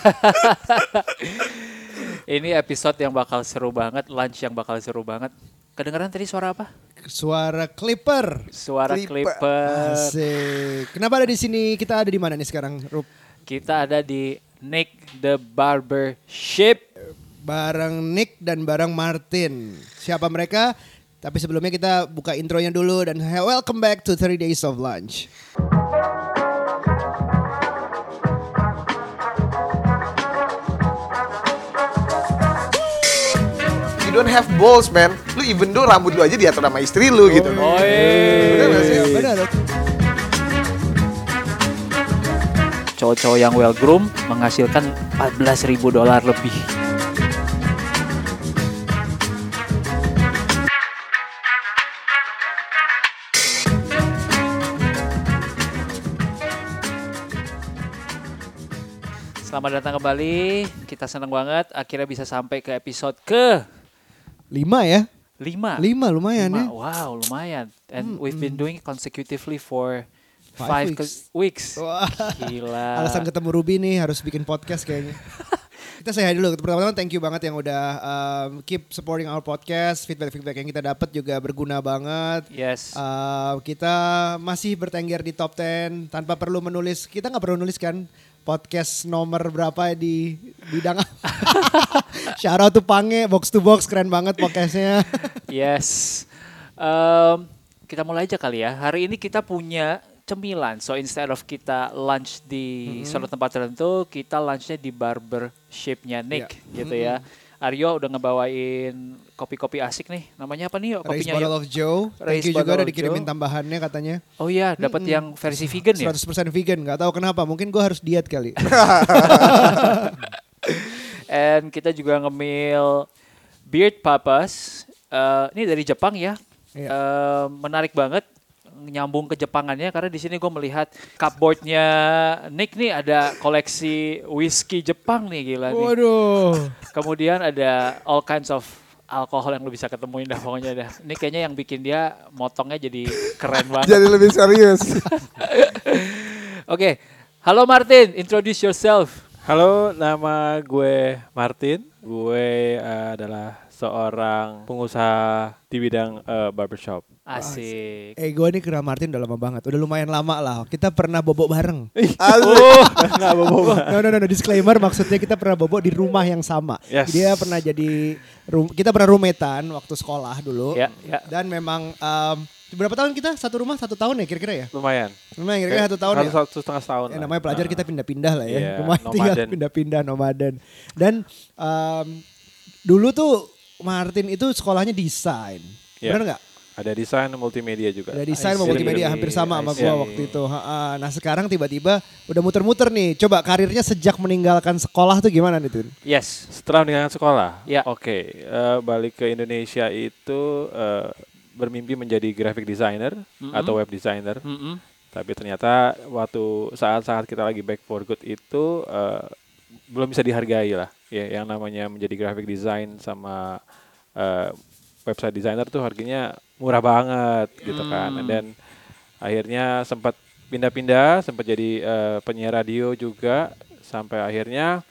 Ini episode yang bakal seru banget, lunch yang bakal seru banget. Kedengeran tadi suara apa? Suara Clipper. Suara Clipper. clipper. Asik. Kenapa ada di sini? Kita ada di mana nih sekarang, Rup? Kita ada di Nick the Barber Ship. Bareng Nick dan bareng Martin. Siapa mereka? Tapi sebelumnya kita buka intronya dulu dan welcome back to 30 Days of Lunch. You don't have balls, man. Lu even though rambut lu aja diatur sama istri lu gitu. Oh, Bener gak sih? Benar. Cowok-cowok yang well groom menghasilkan 14.000 dolar lebih. Selamat datang kembali. Kita senang banget akhirnya bisa sampai ke episode ke Lima ya? 5. Lima lumayan ya. Wow, lumayan. And we've been doing it consecutively for Five five, ke- weeks. Wah. Gila. Alasan ketemu Ruby nih harus bikin podcast kayaknya. kita hi dulu. Pertama-tama thank you banget yang udah um, keep supporting our podcast. Feedback-feedback yang kita dapat juga berguna banget. Yes. Uh, kita masih bertengger di top 10 tanpa perlu menulis. Kita nggak perlu nulis kan podcast nomor berapa di bidang out to Pange, box to box keren banget podcastnya. yes. Um, kita mulai aja kali ya. Hari ini kita punya cemilan. So instead of kita lunch di suatu tempat tertentu, kita lunchnya di barber shape-nya Nick gitu ya. Aryo udah ngebawain kopi-kopi asik nih. Namanya apa nih? Race Kopinya Bottle ya? of Joe. Thank Race you juga Bottle udah dikirimin Joe. tambahannya katanya. Oh iya, dapat yang versi vegan ya? 100% vegan, nggak tahu kenapa. Mungkin gue harus diet kali. And kita juga ngemil Beard Papas. Eh, ini dari Jepang ya. Iya. Eh, menarik banget nyambung ke Jepangannya karena di sini gue melihat cupboardnya Nick nih ada koleksi whisky Jepang nih gila nih. Waduh. Kemudian ada all kinds of alkohol yang lu bisa ketemuin dah pokoknya dah. Ini kayaknya yang bikin dia motongnya jadi keren banget. Jadi lebih serius. Oke, halo Martin, introduce yourself. Halo, nama gue Martin. Gue eh, adalah seorang pengusaha di bidang eh, barbershop. Asik. Eh gue nih kira Martin udah lama banget. Udah lumayan lama lah. Kita pernah bobok bareng. Oh, nggak bobo. No, no, no, no, disclaimer maksudnya kita pernah bobok di rumah yang sama. Yes. Dia pernah jadi, rum- kita pernah rumetan waktu sekolah dulu. Ya, ya. Dan memang, em, berapa tahun kita? Satu rumah satu tahun ya kira-kira ya? Lumayan. Lumayan kira-kira satu tahun ya? Satu setengah tahun. Ya, lah. namanya pelajar kita pindah-pindah lah ya. Iya, Rumah tinggal nomaden. pindah-pindah nomaden. Dan em, dulu tuh Martin itu sekolahnya desain. Iya. Benar nggak? Ada desain multimedia juga. Ada desain sama multimedia hampir sama sama gua waktu itu. Nah sekarang tiba-tiba udah muter-muter nih. Coba karirnya sejak meninggalkan sekolah tuh gimana nih Tun? Yes. Setelah meninggalkan sekolah. Ya. Oke, eh, balik ke Indonesia itu eh, bermimpi menjadi graphic designer atau web designer. Mm-mm. Tapi ternyata waktu saat-saat kita lagi back for good itu eh, belum bisa dihargai lah. Ya, yang namanya menjadi graphic design sama eh, website designer tuh harganya murah banget gitu kan. Dan akhirnya sempat pindah-pindah, sempat jadi eh, penyiar radio juga sampai akhirnya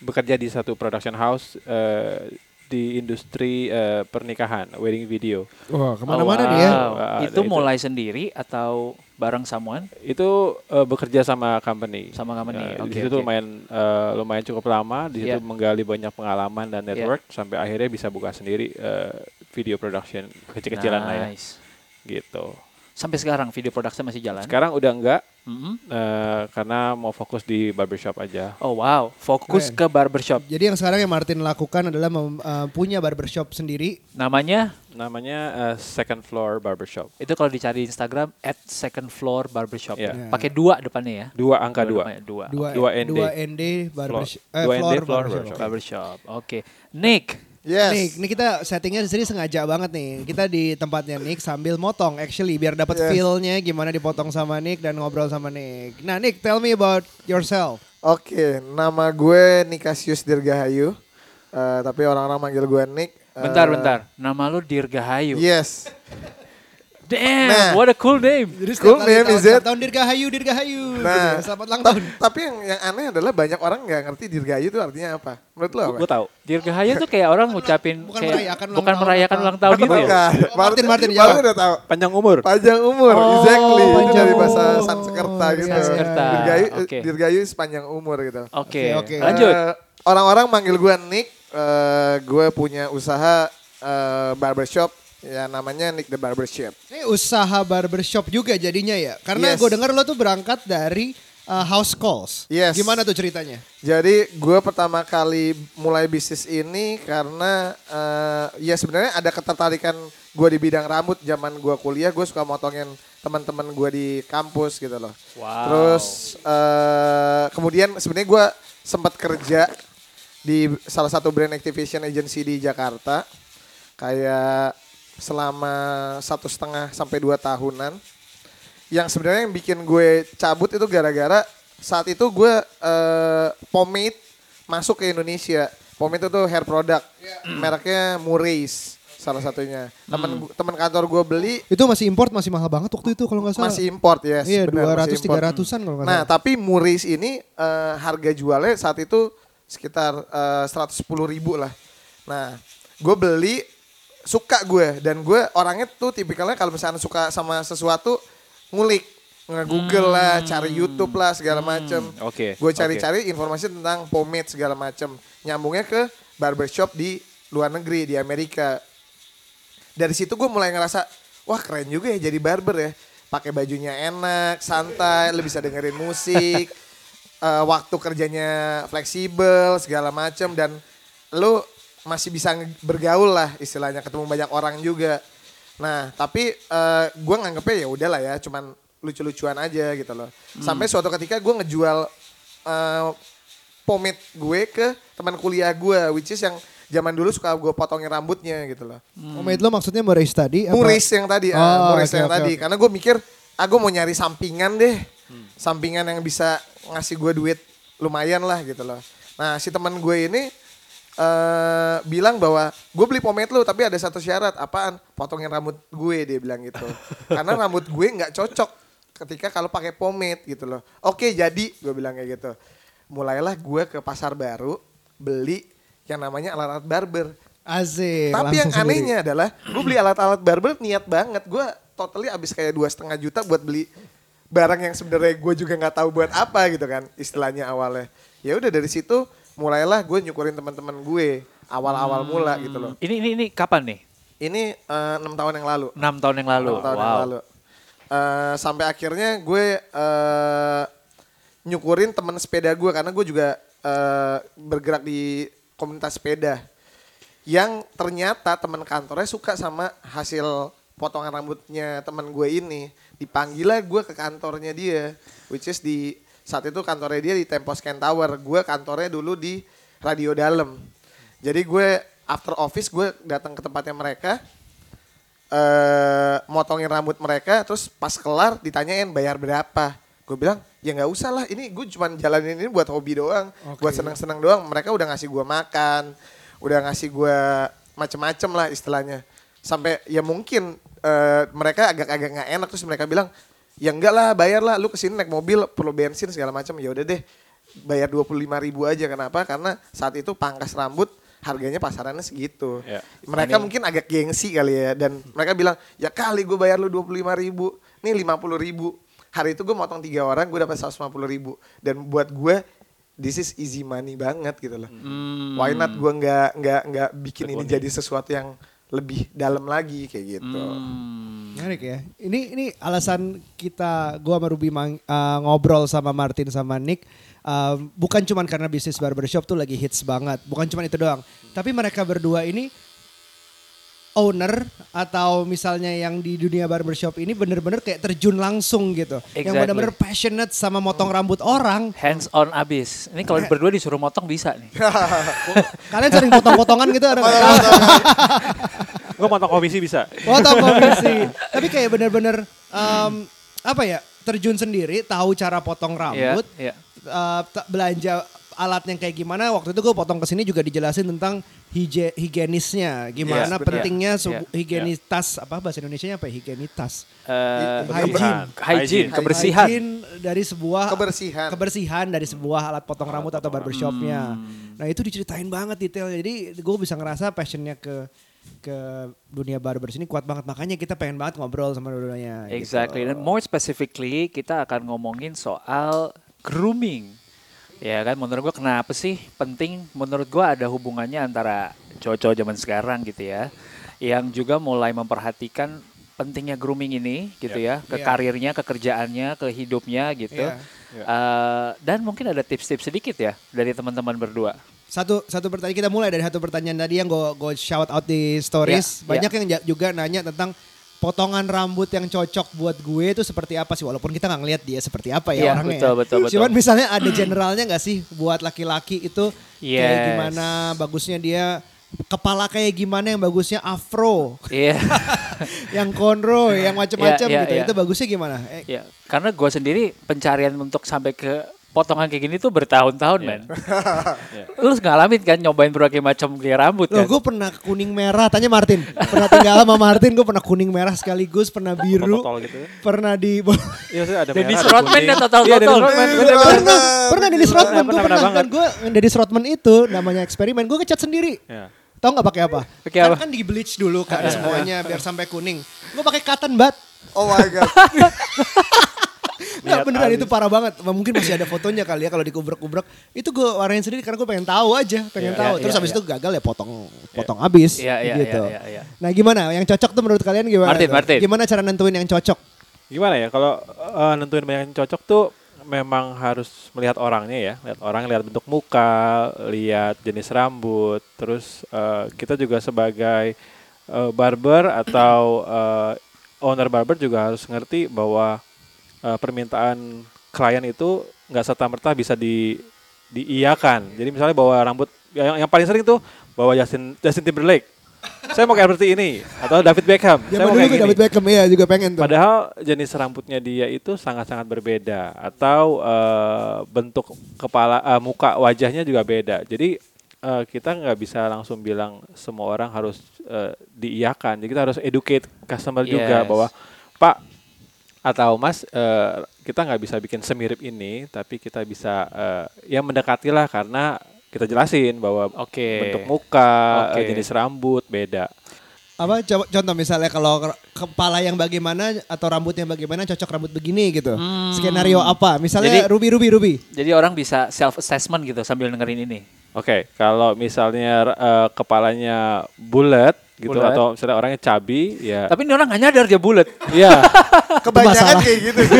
bekerja di satu production house eh, di industri eh, pernikahan, wedding video. Wah Oh, ke mana-mana nih ya. wow. Ah, Itu itu. mulai sendiri atau bareng someone Itu eh, bekerja sama company. sama company? Ya, Oke. di situ oke. lumayan eh, lumayan cukup lama. Di situ Iya. menggali banyak pengalaman dan network sampai akhirnya bisa buka sendiri eh, video production kecil-kecilan lah ya, Nice. gitu. Sampai sekarang video production masih jalan? Sekarang udah enggak Mm-mm. eh, karena mau fokus di barbershop aja. Oh wow, fokus Keren. ke barbershop. Jadi yang sekarang yang Martin lakukan adalah mem- uh, punya barbershop sendiri. Namanya Namanya eh, Second Floor Barbershop. itu kalau dicari di Instagram at second floor barbershop. Iya. Pakai dua depannya ya. Dua angka dua. depannya, Dua. Dua, Dua ND. dua ND barbershop. Floor. Eh, Dua floor ND floor barbershop. barbershop. Barbershop. Oke. Nick, Yes. Nick, ini kita settingnya di sini sengaja banget nih. Kita di tempatnya Nick sambil motong actually biar dapat Yes. feel-nya gimana dipotong sama Nick dan ngobrol sama Nick. Nah, Nick, tell me about yourself. Oke, nama gue Nikasius Dirgahayu. Eh, tapi orang-orang manggil gue Nick. Eh, bentar bentar. Nama lu Dirgahayu. Yes. Damn, Nah. what a cool name. Jadi Cool name, tahun, is it? tahun Dirgahayu, Dirgahayu. gitu Nah, ya. Selamat ulang ta- tahun. tapi yang yang aneh adalah banyak orang nggak ngerti dirgayu itu artinya apa. Menurut lo apa? Gue tahu. Dirgahayu tuh kayak orang ngucapin bukan kayak merayakan ulang bukan tahun merayakan ulang tahun gitu ya. Bukan. Oh, Martin, Martin, Martin jawab. udah tahu. Panjang umur. Panjang umur, Oh, exactly. Itu panjang dari bahasa. Sanskerta gitu. Sanskerta, Dirgayu, oke. dirgayu sepanjang umur gitu. Oke, Oke, oke. lanjut. Eh, Orang-orang manggil gue Nick, eh, gue punya usaha eh, barbershop, ya namanya Nick the Barbershop. Ini usaha barbershop juga jadinya ya. Karena Yes. gue dengar lo tuh berangkat dari uh, house calls. Yes. Gimana tuh ceritanya? Jadi gue pertama kali mulai bisnis ini karena eh, ya sebenarnya ada ketertarikan gue di bidang rambut zaman gue kuliah gue suka motongin teman-teman gue di kampus gitu loh. Wow. Terus eh, kemudian sebenarnya gue sempat kerja di salah satu brand activation agency di Jakarta kayak selama satu setengah sampai dua tahunan yang sebenarnya yang bikin gue cabut itu gara-gara saat itu gue eh, pomade masuk ke Indonesia. Pomade itu hair product, mereknya Murray's salah satunya. Temen temen kantor gue beli Itu masih import masih mahal banget waktu itu kalau nggak salah. masih import ya. Iya, benar, 200 masih import. 300-an kalau nggak Nah, salah. tapi Murray's ini eh, harga jualnya saat itu sekitar eh, 110 ribu lah. Nah, gue beli suka gue dan gue orangnya tuh tipikalnya kalau misalnya suka sama sesuatu ngulik nge-google lah, cari YouTube lah segala macem. Oke, Gue oke. cari-cari informasi tentang pomade segala macem. Nyambungnya ke barbershop di luar negeri di Amerika. Dari situ gue mulai ngerasa, wah keren juga ya jadi barber ya. Pakai bajunya enak, santai, lu bisa dengerin musik, eh, waktu kerjanya fleksibel segala macem dan lu masih bisa bergaul lah istilahnya ketemu banyak orang juga. Nah tapi eh, gue nganggepnya ya udahlah ya, cuman lucu-lucuan aja gitu loh. Sampai suatu ketika gue ngejual eh, pomade gue ke teman kuliah gue, which is yang zaman dulu suka gue potongin rambutnya gitu loh. Pomade lo maksudnya Murray's tadi? apa? Muris yang tadi, ah, Oh, Muris oke, yang oke, tadi. Karena gue mikir, ah gue mau nyari sampingan deh. Sampingan yang bisa ngasih gue duit lumayan lah gitu loh. Nah si teman gue ini eh bilang bahwa gue beli pomade lu tapi ada satu syarat apaan potongin rambut gue dia bilang gitu karena rambut gue nggak cocok ketika kalau pakai pomade gitu loh oke jadi gue bilang kayak gitu mulailah gue ke pasar baru beli yang namanya alat-alat barber Asik. tapi yang sendiri. anehnya adalah gue beli alat-alat barber niat banget. Gue totally abis kayak dua setengah juta buat beli barang yang sebenarnya gue juga nggak tahu buat apa gitu kan istilahnya awalnya. Ya udah dari situ mulailah gue nyukurin teman-teman gue awal-awal mula gitu loh. Ini ini ini kapan nih? Ini eh, enam tahun yang lalu. Enam tahun yang lalu. Enam tahun wow. yang lalu. Eh, sampai akhirnya gue eh, nyukurin teman sepeda gue karena gue juga eh, bergerak di komunitas sepeda. Yang ternyata teman kantornya suka sama hasil potongan rambutnya teman gue ini. Dipanggil lah gue ke kantornya dia, which is di saat itu kantornya dia di Tempo Scan Tower. Gue kantornya dulu di Radio Dalam. Jadi gue after office gue datang ke tempatnya mereka, eh motongin rambut mereka terus pas kelar ditanyain bayar berapa gue bilang ya nggak usah lah ini gue cuma jalanin ini buat hobi doang buat seneng-seneng doang mereka udah ngasih gue makan udah ngasih gue macem-macem lah istilahnya sampai ya mungkin eh, mereka agak-agak nggak enak terus mereka bilang ya enggak lah bayar lah. Lu ke sini naik mobil perlu bensin segala macam. Ya udah deh bayar dua ribu aja. Kenapa? Karena saat itu pangkas rambut harganya pasarannya segitu. Ya. mereka mungkin agak gengsi kali ya dan mereka bilang ya kali gue bayar lu dua ribu nih lima ribu. Hari itu gue motong tiga orang gue dapat 150 ribu. Dan buat gue this is easy money banget gitu loh. Why not gue nggak nggak nggak bikin ini jadi sesuatu yang lebih dalam lagi kayak gitu Menarik ya. Ini ini alasan kita gua sama Ruby mang- uh, ngobrol sama Martin sama Nick uh, bukan cuman karena bisnis barbershop tuh lagi hits banget, bukan cuman itu doang. Tapi mereka berdua ini owner atau misalnya yang di dunia barbershop ini bener-bener kayak terjun langsung gitu. Yang Exactly. bener-bener passionate sama motong rambut orang. Hands on abis. Ini kalau berdua disuruh motong bisa nih. Kalian sering potong-potongan gitu ada? Gue motong komisi bisa. Potong komisi. Tapi kayak bener-bener um, apa ya terjun sendiri, tahu cara potong rambut. Iya, iya. uh, ta- belanja alat yang kayak gimana waktu itu gue potong ke sini juga dijelasin tentang hige, higienisnya gimana Yes, pentingnya benar. sebu- Iya. higienitas apa bahasa Indonesia apa ya? higienitas Eh, Hygiene. hygiene, kebersihan. Hygiene dari sebuah Kebersihan. kebersihan dari sebuah alat potong rambut atau barbershopnya. Hmm. Nah itu diceritain banget detail. Jadi gue bisa ngerasa passionnya ke ke dunia barber sini kuat banget. Makanya kita pengen banget ngobrol sama dua-duanya. gitu. Exactly. Dan more specifically kita akan ngomongin soal grooming. Ya kan menurut gua kenapa sih penting menurut gua ada hubungannya antara cowok-cowok zaman sekarang gitu ya. Yang juga mulai memperhatikan pentingnya grooming ini gitu ya. Ke Iya. karirnya, ke kerjaannya, ke hidupnya gitu. Iya. Eh, dan mungkin ada tips-tips sedikit ya dari teman-teman berdua. Satu satu pertanyaan kita mulai dari satu pertanyaan tadi yang gue gue shout out di stories. Ya, Banyak yang ja- juga nanya tentang potongan rambut yang cocok buat gue itu seperti apa sih walaupun kita nggak ngelihat dia seperti apa ya Iya, orangnya. betul, ya. betul, betul. Cuman misalnya ada generalnya nggak sih buat laki-laki itu kayak Yes. gimana bagusnya dia kepala kayak gimana yang bagusnya afro, Iya. yang konro, yang macam-macam Iya, iya, gitu. iya. Itu bagusnya gimana? Eh, Ya, karena gue sendiri pencarian untuk sampai ke potongan kayak gini tuh bertahun-tahun, men. Lu ngalamin kan nyobain berbagai macam gaya rambut Loh kan? gue pernah kuning merah, tanya Martin. Pernah tinggal sama Martin, gue pernah kuning merah sekaligus, pernah biru, gitu. pernah di... Iya sih ada Dennis merah, ada Rodman kuning. ya total Iya, Dennis total. Rodman. Bener, bener. Rodman. pernah, pernah Dennis Rodman, gue Pernah, pernah, pernah dan gue Dennis Rodman itu namanya eksperimen, gue ngecat sendiri. Ya. Tahu nggak pakai apa? Pakai kan, apa? kan di bleach dulu kan semuanya biar sampai kuning. Gue pakai cotton bud. Oh my god. Abis. itu parah banget. Mungkin masih ada fotonya kali ya kalau dikubrek-kubrek. Itu gue warnain sendiri karena gue pengen tahu aja, pengen Iya, tahu. iya, Terus iya, habis iya. itu gagal ya potong potong habis Iya, iya, gitu. iya, iya, iya. Nah, gimana? Yang cocok tuh menurut kalian gimana? Martin, tuh? Martin. Gimana cara nentuin yang cocok? Gimana ya kalau eh, nentuin banyak yang cocok tuh memang harus melihat orangnya ya, lihat orang, lihat bentuk muka, lihat jenis rambut, terus eh, kita juga sebagai eh, barber atau eh, owner barber juga harus ngerti bahwa eh, permintaan klien itu nggak serta merta bisa di diiyakan. Jadi misalnya bawa rambut yang, yang paling sering tuh bawa Justin Justin Timberlake. Saya mau kayak seperti ini atau David Beckham. Saya Zaman mau kayak gini. David Beckham ya juga pengen tuh. Padahal jenis rambutnya dia itu sangat-sangat berbeda atau eh, bentuk kepala eh, muka wajahnya juga beda. Jadi eh, kita nggak bisa langsung bilang semua orang harus eh, diiyakan. Jadi kita harus educate customer juga Yes. bahwa Pak atau Mas eh, kita nggak bisa bikin semirip ini, tapi kita bisa eh, ya mendekatilah karena kita jelasin bahwa Oke. bentuk muka, Oke. eh, jenis rambut beda. apa coba contoh misalnya kalau ke- kepala yang bagaimana atau rambut yang bagaimana cocok rambut begini gitu. Skenario apa? Misalnya Jadi- Ruby Ruby Ruby. Jadi orang bisa self assessment gitu sambil dengerin ini. Oke, kalau misalnya eh, kepalanya bulat gitu Bulat. atau misalnya orangnya cabi, ya, Tapi ini orang nggak nyadar dia bulat. ya, Kebanyakan kayak gitu.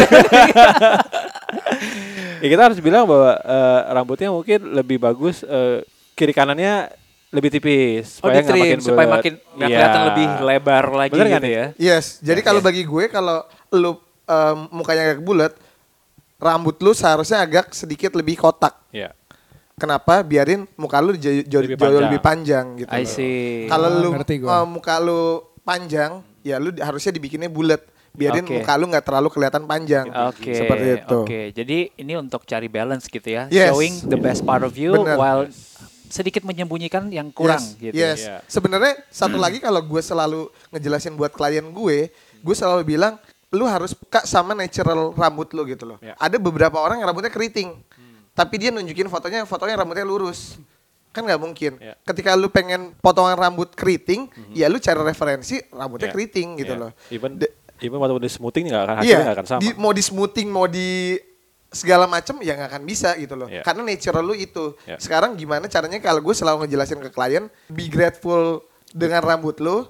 ya kita harus bilang bahwa eh, rambutnya mungkin lebih bagus eh, kiri kanannya lebih tipis Oh, supaya nggak ditrim makin supaya makin Iya. kelihatan lebih lebar lagi Bener gitu ya. Yes, jadi kalau bagi gue kalau lu em, mukanya agak bulat, rambut lu seharusnya agak sedikit lebih kotak. Iya. Kenapa? Biarin muka lu jauh, jauh, Lebih jauh panjang. lebih panjang gitu. I see. Kalau Ah, lu eh, muka lu panjang, ya lu harusnya dibikinnya bulat. Biarin Oke. muka lu nggak terlalu kelihatan panjang. Oke, Seperti itu. Oke, jadi ini untuk cari balance gitu ya, Yes. showing the best part of you Bener. while sedikit menyembunyikan yang kurang yes, gitu. Yes. Iya. Sebenarnya satu lagi kalau gue selalu ngejelasin buat klien gue, gue selalu bilang lu harus peka sama natural rambut lu gitu loh. Iya. Ada beberapa orang yang rambutnya keriting, tapi dia nunjukin fotonya, fotonya rambutnya lurus. Kan nggak mungkin. Iya. Ketika lu pengen potongan rambut keriting, ya lu cari referensi rambutnya Iya. keriting gitu Iya. loh. Even De- even waktu di smoothing nggak akan hasilnya Iya, nggak akan sama. di- mau di smoothing, mau di segala macam ya nggak akan bisa gitu loh. Iya. Karena natural lu itu. Iya. Sekarang gimana caranya kalau gue selalu ngejelasin ke klien, be grateful dengan rambut lu.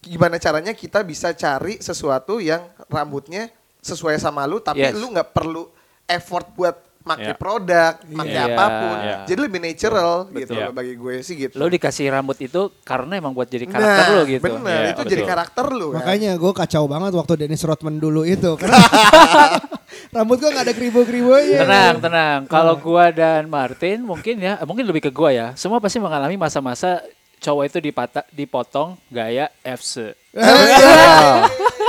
Gimana caranya kita bisa cari sesuatu yang rambutnya sesuai sama lu, tapi Yes. lu nggak perlu effort buat pakai Iya. produk, pakai Iya. apa pun. Iya. Jadi lebih natural gitu Betul. loh bagi gue sih gitu. Lo dikasih rambut itu karena emang buat jadi karakter nah, lo gitu. Bener, Iya, itu betul. jadi karakter lu kan. Makanya gue kacau banget waktu Dennis Rodman dulu itu. Karena rambut gue gak ada keribu-keribunya. Tenang, tenang. Kalau gua dan Martin mungkin ya, mungkin lebih ke gua ya. Semua pasti mengalami masa-masa cowok itu dipata, dipotong gaya FC.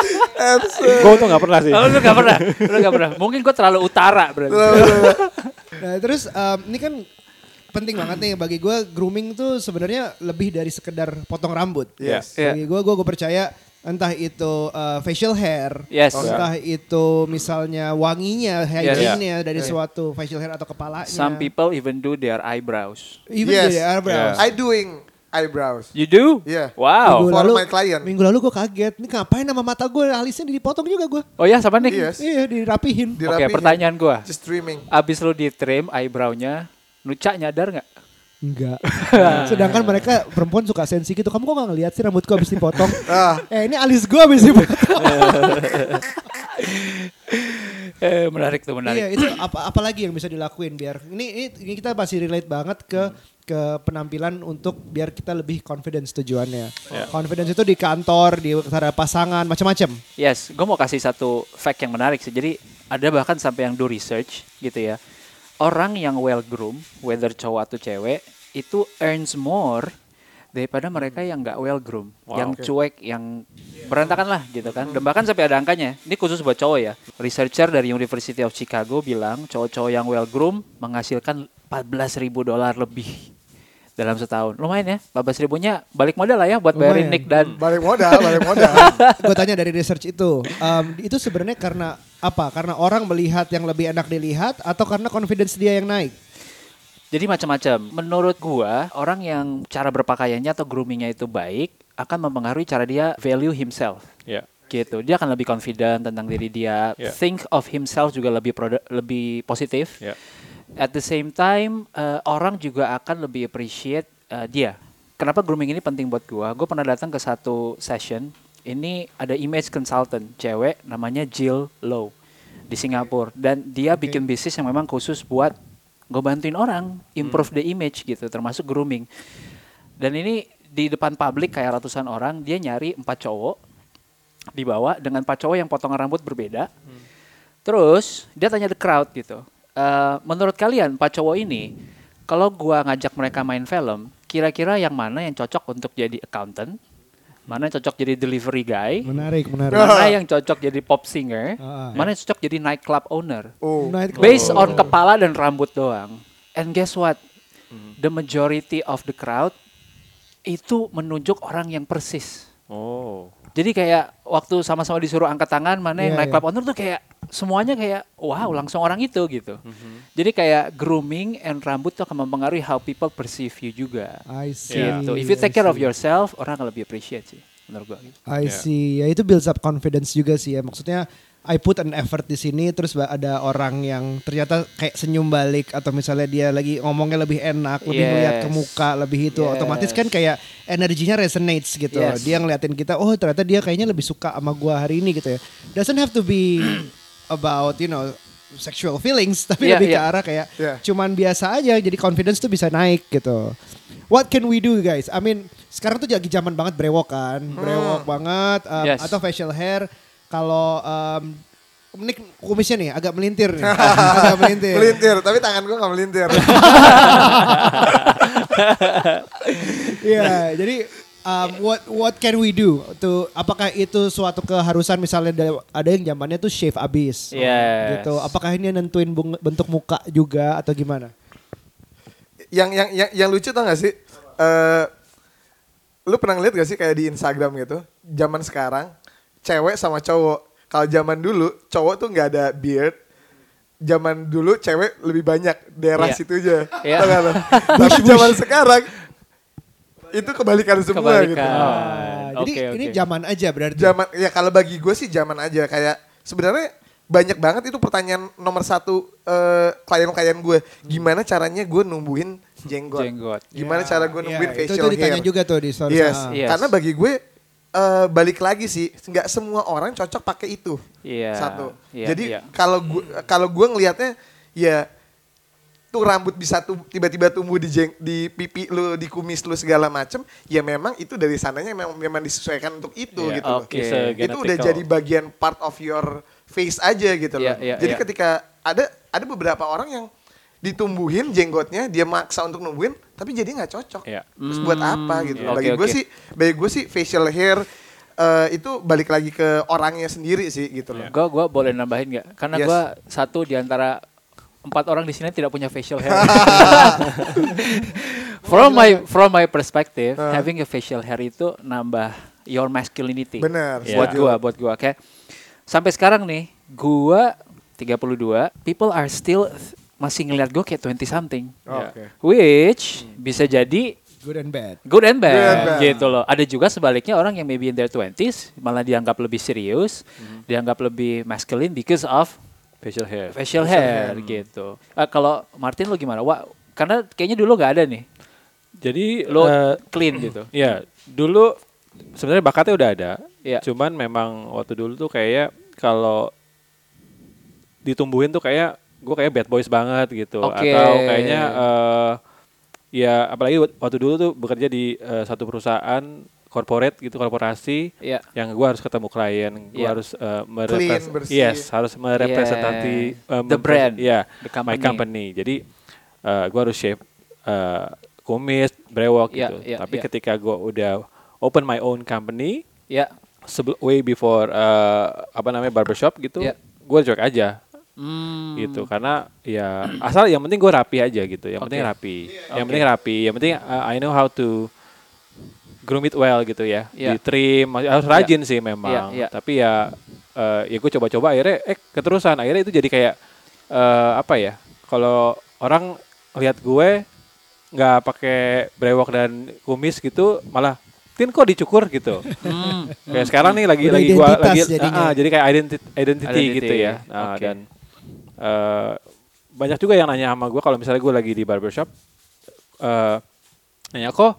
Gue tuh nggak pernah sih. Oh, lu gak pernah? Lu gak pernah? Mungkin gua terlalu utara berarti. Nah, terus em, ini kan penting banget nih bagi gue grooming tuh sebenarnya lebih dari sekedar potong rambut. Yes. Iya. Bagi gue, gue gue percaya entah itu uh, facial hair, Yes. entah itu misalnya wanginya, hygiene-nya dari suatu facial hair atau kepalanya. Some people even do their eyebrows. even Yes. dari eyebrows. I doing eyebrows. You do? Iya. Wow. Minggu For lalu, my client. Minggu lalu gue kaget, ini ngapain nama mata gue alisnya dipotong juga gue. Oh ya sama nih. Yes. Iya dirapihin. Oke, Dirapihin. pertanyaan gua. Just trimming. Abis lu di trim eyebrow-nya, Nuca nyadar nggak? Enggak. Sedangkan mereka perempuan suka sensi gitu. Kamu kok gak ngeliat sih rambutku habis dipotong? Ah. eh ini alis gue habis dipotong. Eh, menarik tuh, menarik. Iya itu apa apalagi yang bisa dilakuin biar ini, ini ini kita masih relate banget ke ke penampilan untuk biar kita lebih confidence tujuannya. Confidence itu di kantor, di antara pasangan, macam-macam. Yes, gue mau kasih satu fact yang menarik sih. Jadi ada bahkan sampai yang do research gitu ya. Orang yang well groomed, whether cowok atau cewek, itu earns more daripada mereka yang nggak well groomed, yang cuek, yang berantakan lah gitu kan. Dan bahkan sampai ada angkanya. Ini khusus buat cowok ya. Researcher dari University of Chicago bilang cowok-cowok yang well groomed menghasilkan 14 ribu dolar lebih dalam setahun. Lumayan ya, 14 ribunya balik modal lah ya buat bayarin. Nick dan Balik modal, balik modal. Gue tanya dari research itu, em, itu sebenarnya karena apa? Karena orang melihat yang lebih enak dilihat atau karena confidence dia yang naik? Jadi macam-macam. Menurut gua, orang yang cara berpakaiannya atau groomingnya itu baik akan mempengaruhi cara dia value himself. Ya. Gitu. Dia akan lebih confident tentang diri dia. Yeah. Think of himself juga lebih produ- lebih positif. Ya. At the same time, eh, orang juga akan lebih appreciate eh, dia. Kenapa grooming ini penting buat gua? Gue pernah datang ke satu session. Ini ada image consultant, cewek namanya Jill Low di Singapura. Dan dia bikin bisnis yang memang khusus buat gue bantuin orang improve the image gitu, termasuk grooming. Dan ini di depan publik kayak ratusan orang, dia nyari empat cowok dibawa dengan empat cowok yang potongan rambut berbeda. Terus dia tanya the crowd gitu. "Eh, menurut kalian empat cowok ini, kalau gua ngajak mereka main film, kira-kira yang mana yang cocok untuk jadi accountant? Mana yang cocok jadi delivery guy? Menarik, menarik. Mana yang cocok jadi pop singer? Ah, Mana yang cocok jadi nightclub owner? Oh. Night Based on kepala dan rambut doang. And guess what? Hmm. The majority of the crowd itu menunjuk orang yang persis. Oh. Jadi kayak waktu sama-sama disuruh angkat tangan mana yang Iya, naik club owner tuh kayak semuanya kayak wow langsung orang itu gitu. Mhm. Jadi kayak grooming and rambut tuh akan mempengaruhi how people perceive you juga. I see. Gitu. If you take I care of see. yourself, orang akan lebih appreciate sih menurut gua. gitu. I Yeah. see. Ya itu builds up confidence juga sih ya. Maksudnya I put an effort di sini terus ada orang yang ternyata kayak senyum balik atau misalnya dia lagi ngomongnya lebih enak, lebih Yes. ngeliat ke muka, lebih itu Yes. otomatis kan kayak energinya resonates gitu. Yes. Dia ngeliatin kita, oh ternyata dia kayaknya lebih suka sama gua hari ini gitu ya. Doesn't have to be about you know sexual feelings tapi Yeah, lebih ke yeah. arah kayak Yeah. cuman biasa aja jadi confidence tuh bisa naik gitu. What can we do guys? I mean sekarang tuh lagi zaman banget brewok kan, brewok banget um, Yes. atau facial hair. Kalau um, ini kumisnya nih agak melintir nih, agak melintir. Melintir, tapi tangan gue gak melintir. Iya, jadi um, what what can we do? Tuh apakah itu suatu keharusan misalnya ada- ada yang zamannya tuh shave abis, Yes. gitu. Apakah ini nentuin bentuk muka juga atau gimana? yang yang yang yang lucu tau gak sih? Eh lu pernah ngeliat gak sih kayak di Instagram gitu? Zaman sekarang cewek sama cowok. Kalau zaman dulu cowok tuh nggak ada beard. Zaman dulu cewek lebih banyak daerah Iya. situ aja. Iya. Tau gak lu? Tapi zaman sekarang itu kebalikan semua gitu. Kebalikan. Ah, jadi Oke, ini oke. zaman aja berarti. Zaman ya kalau bagi gue sih zaman aja kayak sebenarnya banyak banget itu pertanyaan nomor satu eh, klien-klien gue. Gimana caranya gue numbuhin jenggot? Jenggot. Gimana Ya, cara gue ya, numbuhin itu, facial itu ditanya hair? juga tuh di stories. Yes. Ah. Yes. Karena bagi gue eh, balik lagi sih, nggak semua orang cocok pakai itu. Iya. Satu. Iya, Jadi iya. kalau gue kalau gue ngelihatnya ya tuh rambut bisa tuh tiba-tiba tumbuh di jeng, di pipi lu, di kumis lu segala macem, ya memang itu dari sananya memang memang disesuaikan untuk itu Iya, gitu loh. oke. It's Itu udah jadi bagian part of your face aja gitu loh. Iya, iya, jadi iya. ketika ada ada beberapa orang yang ditumbuhin jenggotnya, dia maksa untuk numbuhin, tapi jadi nggak cocok. Iya. Terus buat apa gitu? iya. Bagi Oke, gue sih, bagi gue sih facial hair eh, itu balik lagi ke orangnya sendiri sih gitu loh. Gue gua boleh nambahin nggak? Karena Yes. gua satu di antara empat orang di sini tidak punya facial hair. from my from my perspective, having a facial hair itu nambah your masculinity. Bener, Buat setuju. gua, buat gua. Oke. Sampai sekarang nih, gua 32, people are still masih ngeliat gua kayak 20 something. Oke. Which bisa jadi Good and bad. good and bad, Good and bad. gitu loh. Ada juga sebaliknya orang yang maybe in their 20s malah dianggap lebih serius, dianggap lebih masculine because of facial hair. facial hair gitu. Eh, kalau Martin lo gimana? Wah, karena kayaknya dulu nggak ada nih. Jadi Lo eh, clean gitu. ya dulu sebenarnya bakatnya udah ada. Iya. Cuman memang waktu dulu tuh kayak kalau ditumbuhin tuh kayak gue kayak bad boys banget gitu Oke. atau kayaknya eh ya apalagi waktu dulu tuh bekerja di eh, satu perusahaan corporate gitu korporasi Iya. yang gue harus ketemu klien, gue Iya. harus eh, merepres- bersih. yes harus merepresentasi Yeah. eh, The mempres- brand, ya the my company. company. Jadi eh gue harus shave eh, kumis, brewok Iya, gitu. iya, Tapi iya. ketika gue udah open my own company, Ya. sebel way before eh, apa namanya barbershop gitu, Iya. gue cuek aja Hmm. gitu karena ya asal yang penting gue rapi aja gitu yang penting Oke. rapi yang penting rapi yang penting uh, I know how to groom it well gitu ya Iya. di trim harus rajin sih memang Iya, iya. tapi ya uh, ya gue coba-coba akhirnya eh keterusan akhirnya itu jadi kayak uh, apa ya kalau orang lihat gue nggak pakai brewok dan kumis gitu malah tin kok dicukur gitu Hmm. Kayak sekarang nih lagi Udah lagi gua identitas lagi jadinya. ah, jadi kayak identity identity, Identity, gitu ya. Nah, oke. dan eh, banyak juga yang nanya sama gue kalau misalnya gue lagi di barbershop eh nanya kok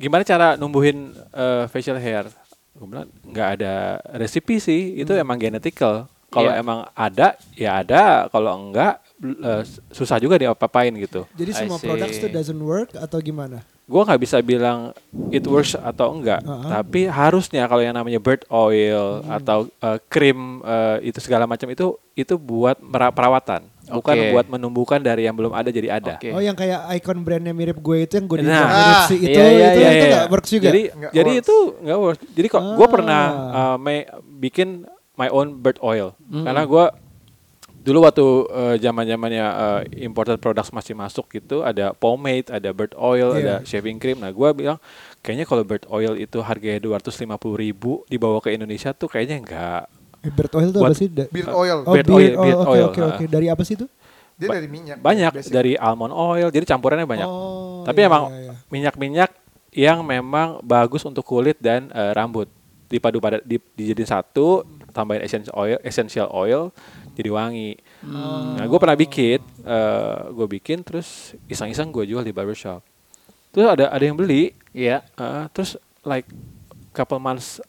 gimana cara numbuhin eh, facial hair? Gue bilang nggak ada resipi sih, itu emang genetical. Kalau Iya. emang ada ya ada, kalau enggak eh, susah juga diapa-apain gitu. Jadi semua produk itu doesn't work atau gimana? gue nggak bisa bilang it works atau enggak, Uh-uh. tapi harusnya kalau yang namanya bird oil Hmm. atau uh, krim uh, itu segala macam itu itu buat perawatan, bukan buat menumbuhkan dari yang belum ada jadi ada. Oke. Oh yang kayak icon brandnya mirip gue itu yang gue Nah. mirip si itu Iya, iya, itu iya, itu iya. nggak works juga. Jadi Nggak jadi works. itu nggak works. Jadi kok gue Ah. pernah uh, ma- bikin my own bird oil Hmm. karena gue dulu waktu uh, zaman zamannya uh, imported products masih masuk gitu ada pomade, ada bird oil, Iya. ada shaving cream. Nah gue bilang kayaknya kalau bird oil itu harganya dua ratus lima puluh ribu dibawa ke Indonesia tuh kayaknya enggak. Eh, Bird oil itu apa sih? Da- Beard oil. Oh, Beard beard oil, beard Oke oke oke. Dari apa sih itu? Dia Ba- dari minyak. Banyak basic. dari almond oil, jadi campurannya banyak. Oh, Tapi iya, emang iya, iya. minyak-minyak yang memang bagus untuk kulit dan eh, rambut dipadu pada di, dijadiin satu tambahin essential oil essential oil jadi wangi nah gue pernah bikin gue bikin terus iseng-iseng gue jual di barbershop terus ada ada yang beli Iya. eh, terus like couple months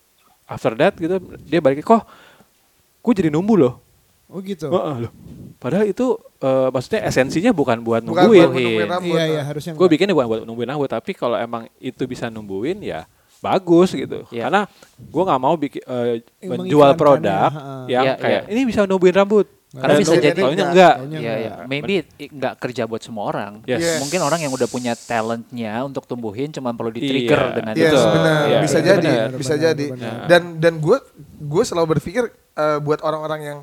after that gitu dia balik kok gue jadi numbu loh Oh gitu. Heeh, loh. padahal itu eh, maksudnya esensinya bukan buat Bukan nungguin buat menumbuhin rambut. Iya iya harusnya. gue bikinnya bukan buat numbuhin rambut tapi kalau emang itu bisa numbuhin ya bagus gitu Iya. karena gue nggak mau bikin eh, Yang menjual produk ha-ha. yang Iya, kayak iya. ini bisa numbuhin rambut Karena bisa jadi- taunya enggak Iya, iya. enggak. Maybe i- nggak kerja buat semua orang. Yes. Yes. Mungkin orang yang udah punya talentnya untuk tumbuhin cuma perlu di-trigger Iya. dengan Yes, itu. Benar. Iya, bisa iya, jadi, benar, bisa benar, jadi. benar. Dan dan gue gue selalu berpikir eh, buat orang-orang yang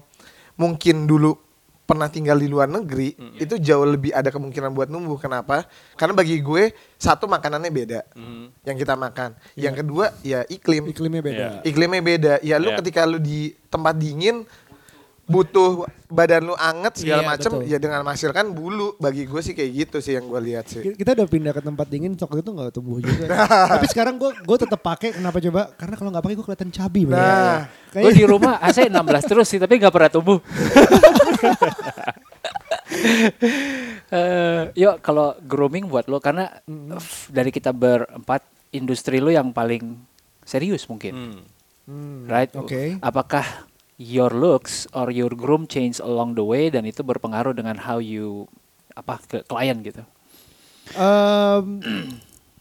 mungkin dulu pernah tinggal di luar negeri itu jauh lebih ada kemungkinan buat numbuh. Kenapa? Karena bagi gue satu makanannya beda yang kita makan. Yang kedua ya iklim. Iklimnya beda. Iya. Iklimnya beda. Ya lu Iya. ketika lu di tempat dingin butuh badan lu anget segala Iya, macam betul. ya dengan menghasilkan bulu bagi gue sih kayak gitu sih yang gue lihat sih. Kita udah pindah ke tempat dingin, waktu itu nggak tumbuh juga. Tapi sekarang gue gue tetap pakai. Kenapa coba? Karena kalau nggak pakai gue kelihatan cabi. Nah, Gue Kayak di rumah AC 16 terus sih, tapi nggak pernah tumbuh. Eh, yuk kalau grooming buat lo karena f- dari kita berempat industri lo yang paling serius mungkin, Hmm. Hmm, right? Oke. Apakah your looks or your groom change along the way dan itu berpengaruh dengan how you apa ke klien gitu? Em,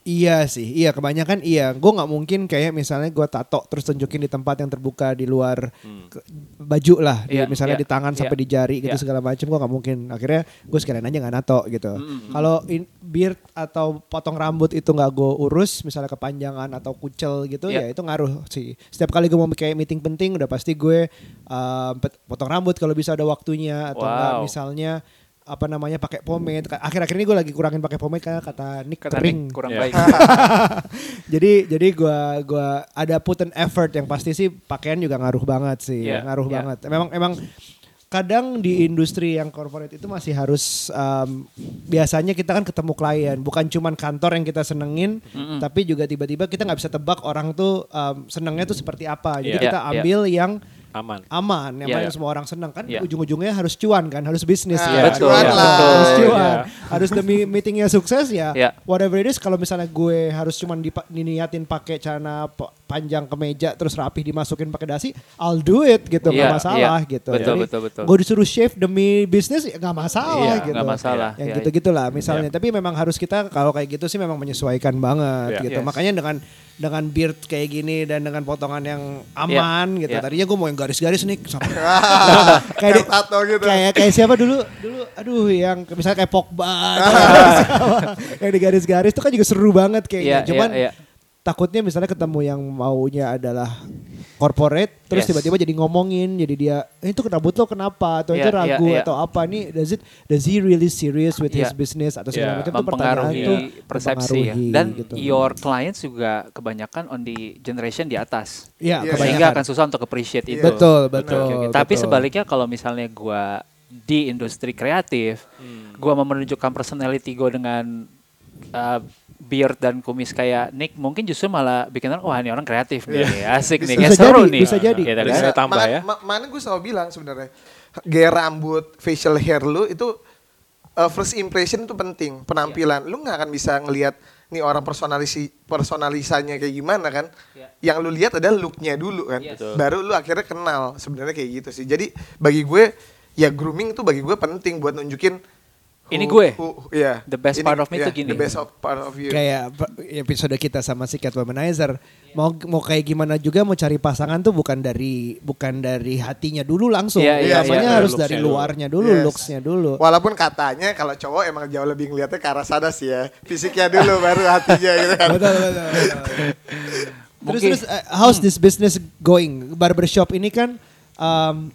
iya sih, iya kebanyakan iya. Gue nggak mungkin kayak misalnya gue tato terus tunjukin di tempat yang terbuka di luar ke- baju lah, di- Iya, misalnya iya, di tangan iya, sampai di jari gitu iya. segala macam. Gue nggak mungkin. Akhirnya gue sekalian aja nggak nato gitu. Kalau in- beard atau potong rambut itu nggak gue urus, misalnya kepanjangan atau kucel gitu, Iya. ya itu ngaruh sih. Setiap kali gue mau kayak meeting penting, udah pasti gue pet- potong rambut kalau bisa ada waktunya atau enggak Wow. misalnya apa namanya pakai pomade. Akhir-akhir ini gue lagi kurangin pakai pomade karena kata Nick Kata kering. Nick kurang Ya. baik. jadi jadi gua gua ada put an effort yang pasti sih pakaian juga ngaruh banget sih, Iya, ngaruh iya. banget. Memang emang kadang di industri yang corporate itu masih harus um, biasanya kita kan ketemu klien, bukan cuman kantor yang kita senengin, tapi juga tiba-tiba kita nggak bisa tebak orang tuh um, senengnya tuh seperti apa. Jadi Iya. kita Iya, iya. ambil yang aman. aman, yang Iya, mana iya. semua orang senang kan. Iya. Ujung-ujungnya harus cuan kan, harus bisnis. Ah, kan? betul, cuan iya, lah. betul. harus cuan. Iya. Harus demi meetingnya sukses ya. Iya. Whatever it is kalau misalnya gue harus cuman diniatin pakai celana panjang kemeja terus rapih dimasukin pakai dasi, I'll do it gitu nggak Iya, masalah iya. gitu. Betul, Jadi, betul, betul. Gue disuruh shave demi bisnis ya nggak masalah Iya, gitu. nggak masalah. Yang Iya, gitu-gitulah misalnya. Tapi memang harus kita kalau kayak gitu sih memang menyesuaikan banget Iya. gitu. Yes. Makanya dengan dengan beard kayak gini dan dengan potongan yang aman gitu. Iya. Tadinya gue mau yang garis-garis nih sampai kayak Kayak di- tato gitu. kayak kayak siapa dulu dulu aduh yang misalnya kayak Pogba yang di garis-garis itu kan juga seru banget kayaknya Iya, cuman iya, iya. Takutnya misalnya ketemu yang maunya adalah corporate terus Yes. tiba-tiba jadi ngomongin jadi dia eh, itu rambut lo kenapa atau itu Iya, iya, ragu iya. atau apa nih does it does he really serious with his Iya. business atau segala Iya. macam itu pertanyaan mempengaruhi tuh persepsi ya. Dan gitu. your clients juga kebanyakan on the generation di atas. Iya, Iya. kebanyakan. Sehingga akan susah untuk appreciate itu. betul betul oke. Tapi betul. sebaliknya kalau misalnya gua di industri kreatif, gua mau menunjukkan personality gue dengan uh, beard dan kumis kayak Nick, mungkin justru malah bikin orang, wah ini orang kreatif nih, asik nih, Bisa kayak seru jadi, nih. bisa jadi. Gitu kan? Bisa Bisa, tambah ya. ma- Mana gue selalu bilang sebenarnya gaya rambut, facial hair lu itu uh, first impression itu penting, penampilan. Lu nggak akan bisa ngelihat nih orang personalisi personalisanya kayak gimana kan. Iya. Yang lu lihat adalah looknya dulu kan. Yes. Betul. Baru lu akhirnya kenal sebenarnya kayak gitu sih. Jadi bagi gue ya grooming tuh bagi gue penting buat nunjukin Ini who- gue. who- iya. The best part of me iya, tuh gini. The best of part of you. kayak episode kita sama si Cat Womanizer mau mau kayak gimana juga mau cari pasangan tuh bukan dari bukan dari hatinya dulu langsung Iya, iya, Biasanya iya. harus Looks-nya dari dulu. luarnya dulu Yes. looksnya dulu Walaupun katanya kalau cowok emang jauh lebih ngeliatnya ke arah sana sih ya. Fisiknya dulu baru hatinya gitu kan. betul betul, betul. terus Mungkin- terus uh, how's this business going barbershop ini kan um,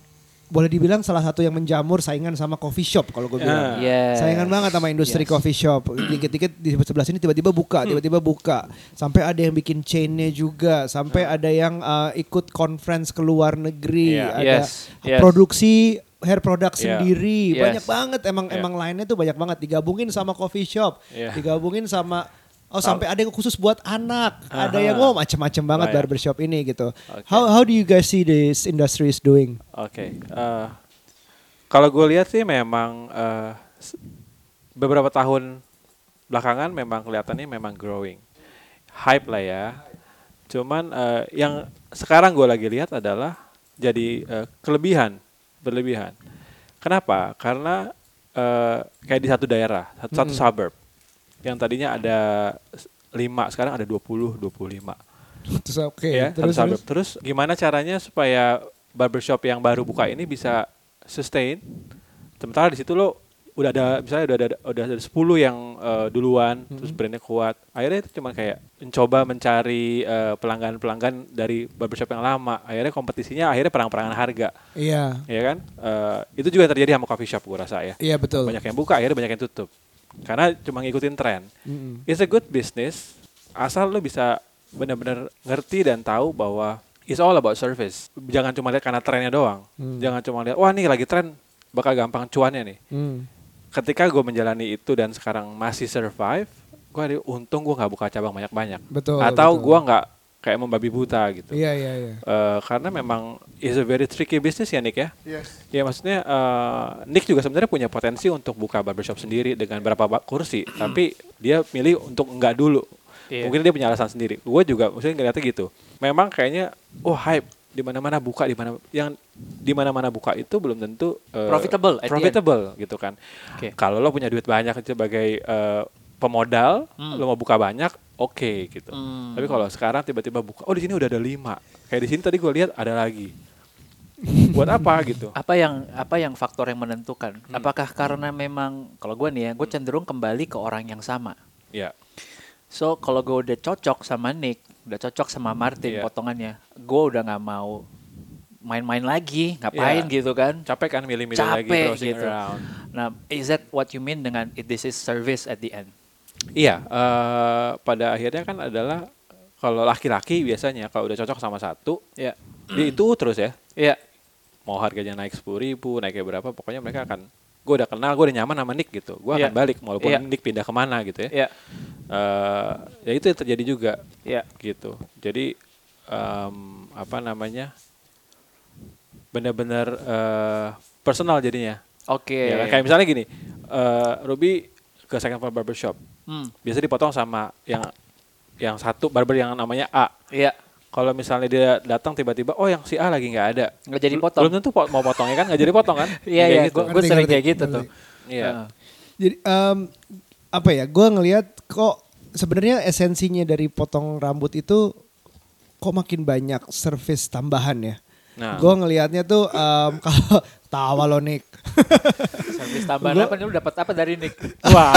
boleh dibilang salah satu yang menjamur saingan sama coffee shop kalau gue bilang Yes. Saingan banget sama industri Yes. coffee shop. Dikit-dikit di sebelah sini tiba-tiba buka, tiba-tiba buka. Sampai ada yang bikin chainnya juga. Sampai ada yang uh, ikut conference ke luar negeri. Iya. Ada Yes, yes. produksi hair product Iya. sendiri. Yes. Banyak banget emang Iya. emang lainnya tuh banyak banget. Digabungin sama coffee shop. Iya. Digabungin sama Oh sampai ada yang khusus buat anak, ada Aha. yang oh macem-macem banget Banyak. barbershop ini gitu. Oke. How how do you guys see this industry is doing? Oke. eh, kalau gue lihat sih memang s- beberapa tahun belakangan memang kelihatannya memang growing, hype lah ya. Cuman eh, yang sekarang gue lagi lihat adalah jadi eh, kelebihan, berlebihan. Kenapa? Karena eh, kayak di satu daerah, satu, satu suburb, yang tadinya ada lima, sekarang ada 20, 25 Terus oke, ya terus, terus Terus gimana caranya supaya barbershop yang baru buka ini bisa sustain? Sementara di situ lo udah ada misalnya udah ada udah ada 10 yang eh, duluan terus brandnya kuat. Akhirnya itu cuma kayak mencoba mencari eh, pelanggan-pelanggan dari barbershop yang lama. Akhirnya kompetisinya akhirnya perang-perangan harga. Iya, Ya kan? Eh, itu juga yang terjadi sama coffee shop gue rasa ya. iya betul. Banyak yang buka akhirnya banyak yang tutup. Karena cuma ngikutin tren Mm-mm. it's a good business asal lo bisa benar-benar ngerti dan tahu bahwa it's all about service. Jangan cuma lihat karena trennya doang. Hmm. Jangan cuma lihat wah nih lagi tren bakal gampang cuannya nih. Hmm. Ketika gue menjalani itu dan sekarang masih survive, gue ada untung gue nggak buka cabang banyak-banyak. Betul. Atau gue nggak kayak membabi buta gitu. Iya iya iya. Eh, karena memang is a very tricky business ya Nick ya. Yes. Ya maksudnya eh, Nick juga sebenarnya punya potensi untuk buka barbershop sendiri dengan berapa kursi, tapi dia milih untuk enggak dulu. Iya. Mungkin dia punya alasan sendiri. Gue juga maksudnya ngeliatnya gitu. Memang kayaknya oh hype di mana-mana buka di mana yang di mana-mana buka itu belum tentu eh, Profitable at the end. profitable gitu kan. Oke. Kalau lo punya duit banyak sebagai eh, pemodal, Hmm. lo mau buka banyak, oke gitu. Hmm. Tapi kalau sekarang tiba-tiba buka, oh di sini udah ada lima. Kayak di sini tadi gue lihat ada lagi. Buat apa gitu? apa yang apa yang faktor yang menentukan? Hmm. Apakah karena memang kalau gue nih ya, gue cenderung kembali ke orang yang sama. Ya. So kalau gue udah cocok sama Nick, udah cocok sama Martin Iya. potongannya, gue udah nggak mau main-main lagi, ngapain Iya. gitu kan? capek kan milih-milih lagi browsing gitu. around. Nah, is that what you mean dengan this is service at the end? Iya, eh, pada akhirnya kan adalah kalau laki-laki biasanya kalau udah cocok sama satu, Ya. dia itu terus ya. Ya. Mau harganya naik sepuluh ribu, naiknya berapa, pokoknya mereka akan, gue udah kenal, gue udah nyaman sama Nick gitu. Gue Iya. akan balik, walaupun Iya. Nick pindah ke mana gitu ya. Ya. Eh, ya itu yang terjadi juga Ya. gitu. Jadi em, apa namanya, benar-benar eh, personal jadinya. Oke. Ya kan? Kayak misalnya gini, eh, Ruby ke second floor barbershop, Hmm. biasa dipotong sama yang yang satu barber yang namanya A. Iya. Kalau misalnya dia datang tiba-tiba, oh yang si A lagi nggak ada, Nggak jadi potong. Belum tentu po- mau potongnya kan, nggak jadi potong kan? Iya, iya. gitu. Gue sering kayak gitu ngerti. tuh. Iya. Jadi em, apa ya? Gue ngelihat kok sebenarnya esensinya dari potong rambut itu kok makin banyak service tambahan ya. Nah. Gue ngelihatnya tuh em, kalau tawa lo Nick. Service tambahan Gua- apa nih? Lu dapat apa dari Nick? Wah.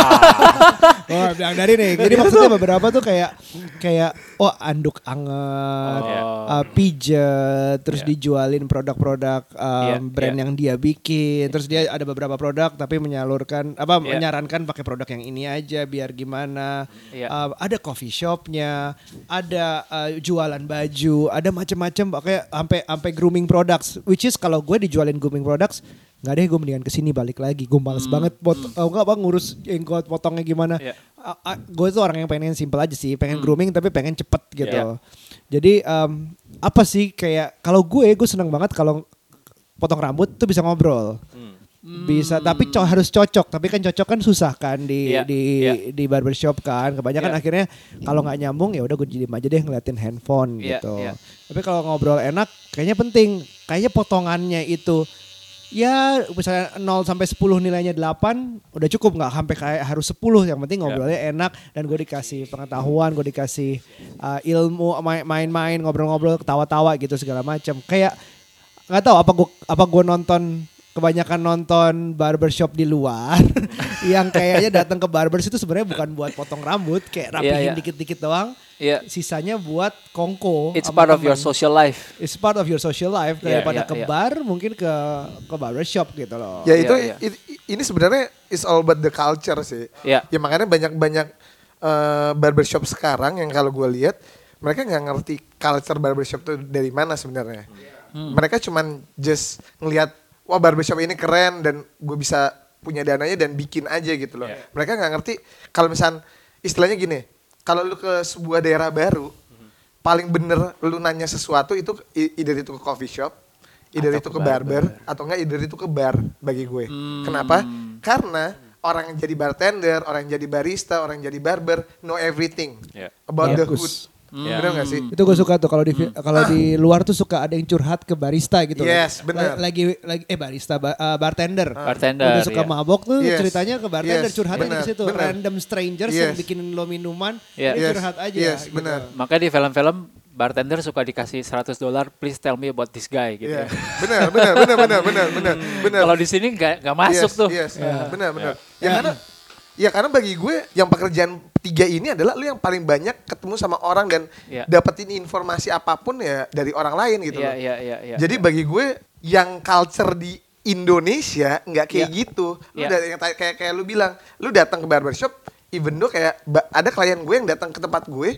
oh, bilang dari Nick. Jadi maksudnya beberapa tuh kayak kayak oh anduk anget, Oh, iya. uh, pijet, terus Iya. dijualin produk-produk um, Iya, brand iya. yang dia bikin. Terus dia ada beberapa produk tapi menyalurkan apa Iya. menyarankan pakai produk yang ini aja biar gimana. Iya. Uh, ada coffee shopnya, ada uh, jualan baju, ada macam-macam pakai sampai sampai grooming products. Which is kalau gue dijualin grooming products nggak deh gue mendingan ke sini balik lagi gue males banget pot oh, nggak bang ngurus jenggot potongnya gimana Iya. gue tuh orang yang pengen simple aja sih pengen grooming tapi pengen cepet gitu Iya. jadi em, apa sih kayak kalau gue gue seneng banget kalau potong rambut tuh bisa ngobrol Hmm. bisa tapi co- harus cocok tapi kan cocok kan susah kan di Iya, di iya. di barbershop kan kebanyakan Iya. akhirnya kalau nggak nyambung ya udah gue diem aja deh ngeliatin handphone Iya, gitu iya. tapi kalau ngobrol enak kayaknya penting kayaknya potongannya itu ya misalnya 0 sampai 10 nilainya 8 udah cukup nggak? Sampai kayak harus 10 yang penting ngobrolnya enak dan gue dikasih pengetahuan gue dikasih uh, ilmu main- main-main ngobrol-ngobrol ketawa-tawa gitu segala macam kayak nggak tahu apa gue apa gue nonton kebanyakan nonton barbershop di luar yang kayaknya datang ke barbers itu sebenarnya bukan buat potong rambut kayak rapihin Iya, iya. dikit-dikit doang Iya. sisanya buat kongko It's part of your social life. It's part of your social life Iya, daripada iya, ke iya. bar mungkin ke ke barbershop gitu loh. Ya Iya, itu iya. i- i- ini sebenarnya is all about the culture sih. Iya. Ya makanya banyak-banyak eh, barbershop sekarang yang kalau gue lihat mereka nggak ngerti culture barbershop itu dari mana sebenarnya. Mereka cuman just ngelihat wah barbershop ini keren dan gue bisa punya dananya dan bikin aja gitu loh. Mereka nggak ngerti kalau misal istilahnya gini, kalau lu ke sebuah daerah baru, paling bener lu nanya sesuatu itu i- either itu ke coffee shop, either Atau itu ke ke barber, atau enggak either itu ke bar bagi gue. Kenapa? Karena orang yang jadi bartender, orang yang jadi barista, orang yang jadi barber know everything Ya. about the Bagus. hood. Ya. Bener gak sih? Itu gue suka tuh kalau di kalau di luar tuh suka ada yang curhat ke barista gitu. loh. Yes, bener. La- Lagi lagi eh barista ba- eh, bartender. Bartender, Udah suka iya. mabok tuh Yes. ceritanya ke bartender Yes, curhatnya bener, di situ. bener. Random strangers yang Yes. bikinin lo minuman, Iya. dia Yes, curhat aja. yes, gitu. bener. Makanya di film-film bartender suka dikasih 100 dolar, please tell me about this guy gitu. Iya. ya. Bener, bener, bener, bener, bener, bener, bener. Kalau di sini nggak nggak masuk yes, tuh. Yes, benar, benar. Ya karena ya karena bagi gue yang pekerjaan tiga ini adalah lu yang paling banyak ketemu sama orang dan Iya. dapetin informasi apa pun ya dari orang lain gitu Iya, loh. iya, iya, iya. Jadi bagi gue yang culture di Indonesia nggak kayak Iya. gitu. Lu dari yang kayak kayak lu bilang, lu datang ke barbershop, even though kayak ada klien gue yang datang ke tempat gue,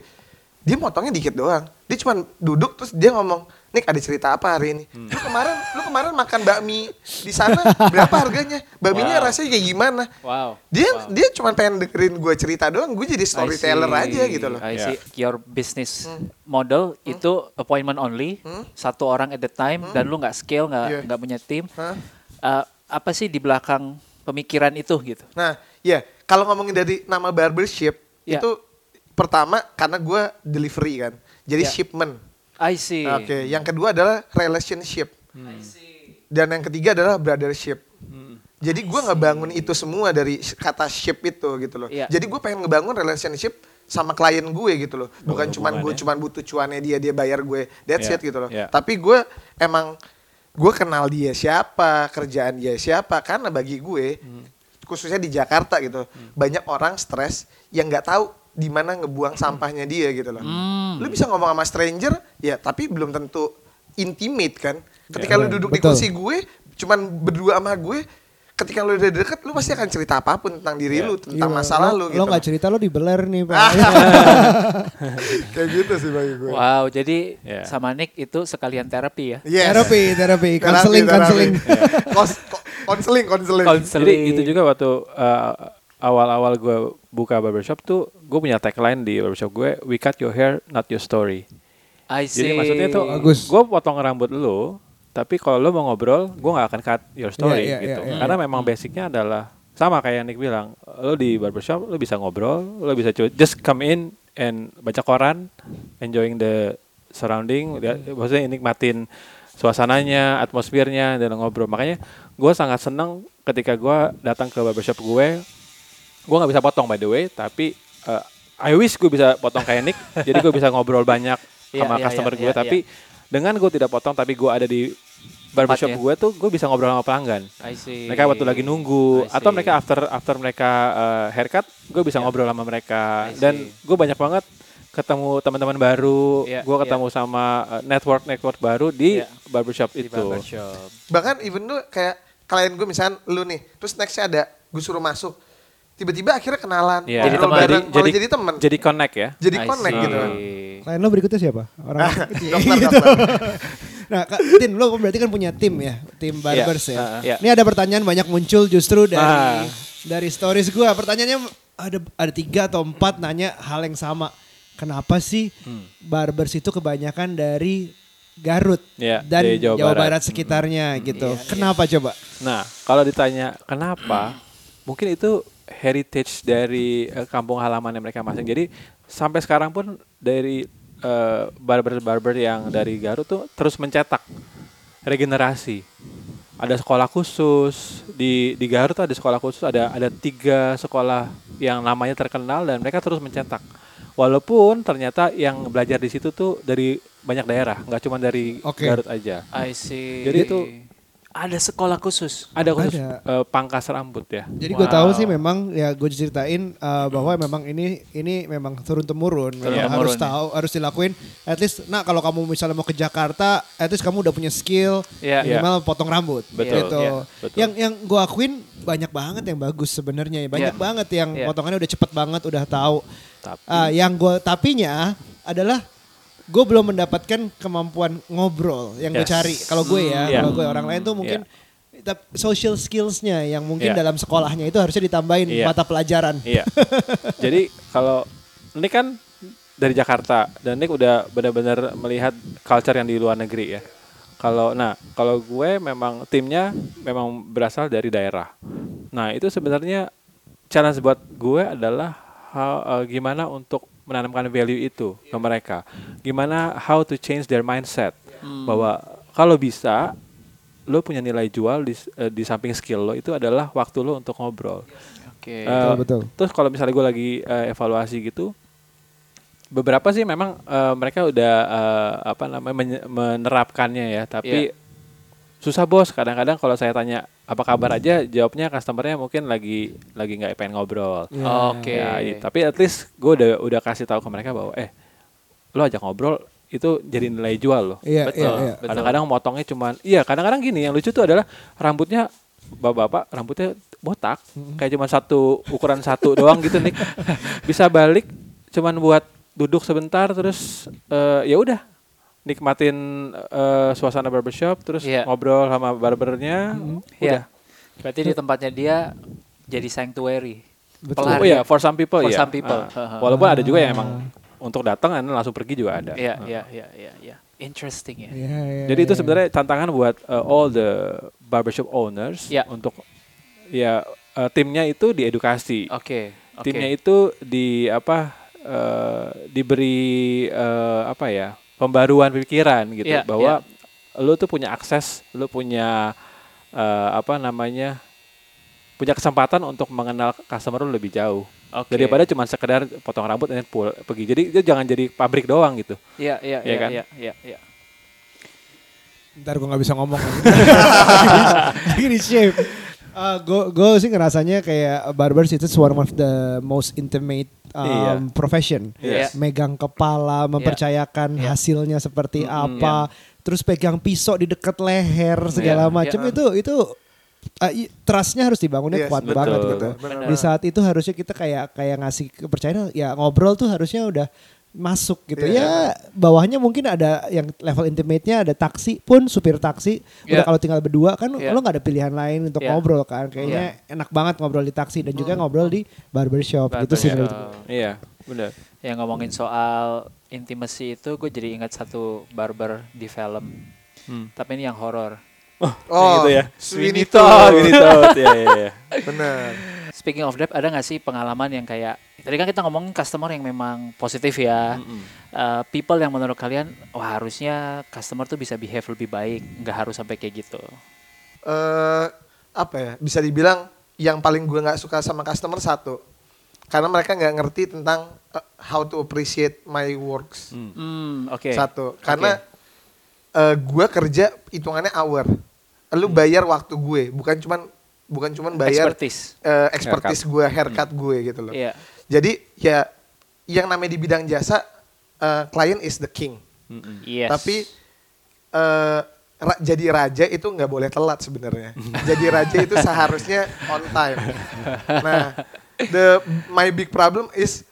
dia motongnya dikit doang. Dia cuma duduk terus dia ngomong, "Nik, ada cerita apa hari ini?" Hmm. Lu kemarin lu kemarin makan bakmi di sana berapa harganya? Bakminya Wow. rasanya kayak gimana? Wow. Dia wow. dia cuma pengen dengerin gue cerita doang, gue jadi storyteller aja gitu loh. I see. Your business model itu appointment only, satu orang at the time, dan lu nggak scale, nggak Iya. nggak punya tim. Hah? Uh, apa sih di belakang pemikiran itu gitu? Nah, ya kalau ngomongin dari nama barbership Ya. itu pertama karena gue delivery kan, jadi Ya. shipment. I see. Oke, yang kedua adalah relationship. Dan yang ketiga adalah brothership. Jadi gue ngebangun itu semua dari kata ship itu gitu loh. Iya. Jadi gue pengen ngebangun relationship sama klien gue gitu loh. Bukan cuman gue ya. cuman butuh cuannya dia dia bayar gue. That's Iya, it gitu loh. iya. Tapi gue emang gue kenal dia siapa, kerjaan dia siapa. Karena bagi gue khususnya di Jakarta gitu banyak orang stres yang nggak tahu di mana ngebuang sampahnya dia gitu loh. Hmm. Lu bisa ngomong sama stranger ya tapi belum tentu intimate kan. Ketika Ya, lu duduk di betul. kursi gue cuman berdua sama gue ketika lu udah deket lu pasti akan cerita apa pun tentang diri lu tentang Iya, masa lo- lalu gitu Lo nggak cerita lo dibeler nih pak. kayak gitu sih bagi gue Wow, jadi Ya. sama Nick itu sekalian terapi ya. Yes. Terapi, terapi, konseling, konseling. Konseling konseling Jadi Konseling. itu juga waktu uh, awal-awal gue buka barbershop tuh gue punya tagline di barbershop gue, we cut your hair, not your story. I see. Jadi maksudnya tuh Bagus. gue potong rambut lu, tapi kalau lu mau ngobrol, gue nggak akan cut your story Iya, iya, gitu. iya, iya. Karena memang basicnya adalah sama kayak yang Nick bilang, lu di barbershop lu bisa ngobrol, lu bisa cu- just come in and baca koran, enjoying the surrounding, lihat- maksudnya nikmatin suasananya, atmosfernya dan ngobrol. Makanya gue sangat senang ketika gue datang ke barbershop gue, gue nggak bisa potong by the way, tapi uh, I wish gue bisa potong kayak Nick, jadi gue bisa ngobrol banyak Iya, sama iya, customer iya, gue, iya, tapi dengan gue tidak potong, tapi gue ada di barbershop gue tuh, gue bisa ngobrol sama pelanggan. I see. Mereka waktu lagi nunggu I atau see. mereka after after mereka uh, haircut, gue bisa Iya. ngobrol sama mereka dan gue banyak banget ketemu teman-teman baru, Iya, gue ketemu sama uh, network network baru di Iya. barbershop di itu. barbershop. bahkan even lu kayak klien gue misalnya lu nih terus nextnya ada gue suruh masuk tiba-tiba akhirnya kenalan Iya. Jadi teman. bareng, Jadi- malah jadi- jadi teman Jadi connect ya. jadi I connect see. gitu kan Klien lo berikutnya siapa? Orang dokter dokter Nah, Kak, Tin, lo berarti kan punya tim ya, tim barbers Iya, ya. uh-uh. Iya. Ini ada pertanyaan banyak muncul justru dari Ah. dari stories gua. Pertanyaannya ada ada tiga atau empat nanya hal yang sama. Kenapa sih Hmm. barbers itu kebanyakan dari Garut Iya, dan dari Jawa Jawa, Barat. Barat, sekitarnya gitu. Iya, Kenapa coba? Nah, kalau ditanya kenapa, mungkin itu heritage dari eh, kampung halamannya mereka masing. Jadi sampai sekarang pun dari eh, barber-barber yang dari Garut tuh terus mencetak regenerasi. Ada sekolah khusus di di Garut tuh ada sekolah khusus, ada ada tiga sekolah yang namanya terkenal dan mereka terus mencetak. Walaupun ternyata yang belajar di situ tuh dari banyak daerah, nggak cuma dari Oke. Garut aja. I see. Jadi itu- ada sekolah khusus. Ada khusus Ada. eh, pangkas rambut ya. Jadi gue tahu Wow. sih memang ya gue ceritain uh, bahwa memang ini ini memang turun temurun, memang Turun-temurun harus ya. tahu harus dilakuin. At least, nah kalau kamu misalnya mau ke Jakarta, at least kamu udah punya skill Iya. minimal potong rambut. Betul, Gitu. iya, betul. Yang yang gue akuin banyak banget yang bagus sebenarnya, ya. banyak Iya. banget yang Iya. potongannya udah cepet banget, udah tahu. Tapi Ah, yang gue tapinya adalah gue belum mendapatkan kemampuan ngobrol yang gue Yes. cari. Kalau gue ya, Hmm, iya. kalau gue orang lain tuh mungkin tap- social skillsnya yang mungkin Iya. dalam sekolahnya itu harusnya ditambahin Iya. mata pelajaran. iya. Jadi kalau Nick kan dari Jakarta dan Nick udah benar-benar melihat culture yang di luar negeri ya. Kalau nah, kalau gue memang timnya memang berasal dari daerah. Nah, itu sebenarnya challenge buat gue adalah how- eh, gimana untuk menanamkan value itu ke mereka. Gimana how to change their mindset bahwa kalau bisa lo punya nilai jual di, eh, di samping skill lo itu adalah waktu lo untuk ngobrol. Oke. Eh, betul. Terus kalau misalnya gue lagi eh, evaluasi gitu, beberapa sih memang eh, mereka udah eh, apa namanya menerapkannya ya, tapi susah bos. Kadang-kadang kalau saya tanya apa kabar aja, jawabnya customernya mungkin lagi lagi nggak pengen ngobrol. Oke. Ya, i- tapi at least gue udah udah kasih tahu ke mereka bahwa eh lo ajak ngobrol itu jadi nilai jual loh. Iya, Betul. iya, iya. Betul. Kadang-kadang motongnya cuman iya, kadang-kadang gini yang lucu tuh adalah rambutnya bapak-bapak rambutnya botak kayak cuma satu ukuran satu doang gitu nih. Bisa balik cuman buat duduk sebentar terus eh, ya udah nikmatin eh, suasana barbershop terus Iya. ngobrol sama barbernya Iya. udah. Berarti di tempatnya dia jadi sanctuary. Betul. Pelari. Oh iya, for some people For ya. some people. Ah. walaupun ada juga yang emang untuk datang dan langsung pergi juga ada. Iya, Ah. iya, iya, iya, iya. Interesting ya. Iya, iya, Jadi itu iya. sebenarnya tantangan buat uh, all the barbershop owners Ya. untuk ya uh, timnya itu diedukasi. Oke, oke. Timnya itu di apa uh, diberi uh, apa ya pembaruan pikiran gitu Ya, bahwa lu tuh punya akses, lu punya uh, apa namanya punya kesempatan untuk mengenal customer lu lebih jauh Oke. daripada cuma sekedar potong rambut dan pergi. Jadi itu jangan jadi pabrik doang gitu. Iya, iya, Iya iya, kan? iya, iya, iya. Ntar gue gak bisa ngomong. Lagi di shape. Gue sih ngerasanya kayak barbers itu one of the most intimate um, Iya. profession. Iya. Megang kepala, mempercayakan Iya. hasilnya seperti Mm-mm, apa, terus pegang pisau di dekat leher segala Iya, macam iya. itu itu ah, i- trustnya harus dibangunnya Yes, kuat betul, banget gitu. benar. Di saat itu harusnya kita kayak kayak ngasih kepercayaan ya ngobrol tuh harusnya udah masuk gitu Iya. ya bawahnya mungkin ada yang level intimate-nya ada taksi pun supir taksi Iya. udah kalau tinggal berdua kan Iya. lo nggak ada pilihan lain untuk Iya. ngobrol kan kayaknya enak banget ngobrol di taksi dan Hmm. juga ngobrol di barbershop gitu sih menurut gue. Barbershop. Iya, benar. Yang ngomongin soal intimacy itu gue jadi ingat satu barber di film. Hmm. Tapi ini yang horor. Oh, gitu ya. Sweeney Oh, Todd. gini Todd. Iya, iya, iya. Speaking of that, ada nggak sih pengalaman yang kayak tadi kan kita ngomongin customer yang memang positif ya. Mm-mm. Uh, people yang menurut kalian, wah harusnya customer tuh bisa behave lebih baik, nggak harus sampai kayak gitu. eh apa ya? Bisa dibilang yang paling gue nggak suka sama customer satu, karena mereka nggak ngerti tentang eh, how to appreciate my works. Hmm. Hmm, oke. Satu, karena eh, gue kerja hitungannya hour. Lu bayar waktu gue, bukan cuman bukan cuman bayar Expertise. eh, expertise gue, haircut gue gitu loh. Iya. Jadi ya yang namanya di bidang jasa, eh, client is the king. Mm-mm. Yes. Tapi eh ra- jadi raja itu nggak boleh telat sebenarnya. jadi raja itu seharusnya on time. Nah, the my big problem is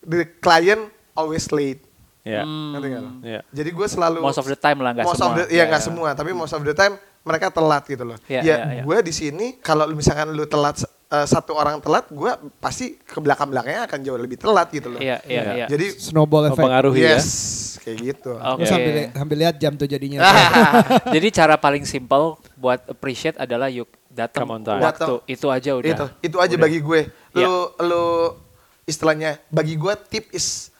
the client always late. Iya. Hmm, Ngerti nggak lo? Iya. Jadi gue selalu most of the time lah, nggak semua. of the ya nggak semua, tapi most of the time mereka telat gitu loh. Iya, ya iya, iya. gue di sini kalau misalkan lu telat eh, satu orang telat, gue pasti ke belakang belakangnya akan jauh lebih telat gitu loh. Iya, iya, Iya. iya. Jadi snowball effect Mempengaruhi ya. yes kayak gitu. Terus sambil sambil lihat jam tuh jadinya Jadi cara paling simple buat appreciate adalah yuk datang waktu itu aja udah. Itu itu aja Udah. bagi gue. Lu lu istilahnya bagi gue tip is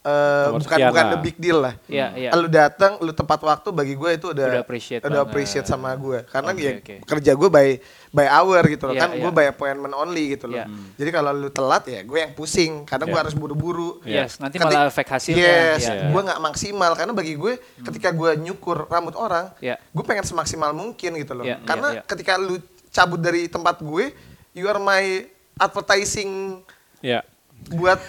Nomor bukan sekian bukan lah. the big deal lah. Iya, iya. Lu datang, lu tepat waktu bagi gue itu udah Udah appreciate udah banget. appreciate sama gue. Karena Oke, ya oke. kerja gue by by hour gitu loh. Iya, kan iya. gue by appointment only gitu loh. Iya. Jadi kalau lu telat ya gue yang pusing karena gue Iya. harus buru-buru. Yes, nanti Keti- malah efek hasilnya. Yes, Iya, gue nggak maksimal karena bagi gue ketika gue nyukur rambut orang, Iya. gue pengen semaksimal mungkin gitu loh. Iya, karena iya, iya. ketika lu cabut dari tempat gue, you are my advertising Iya. buat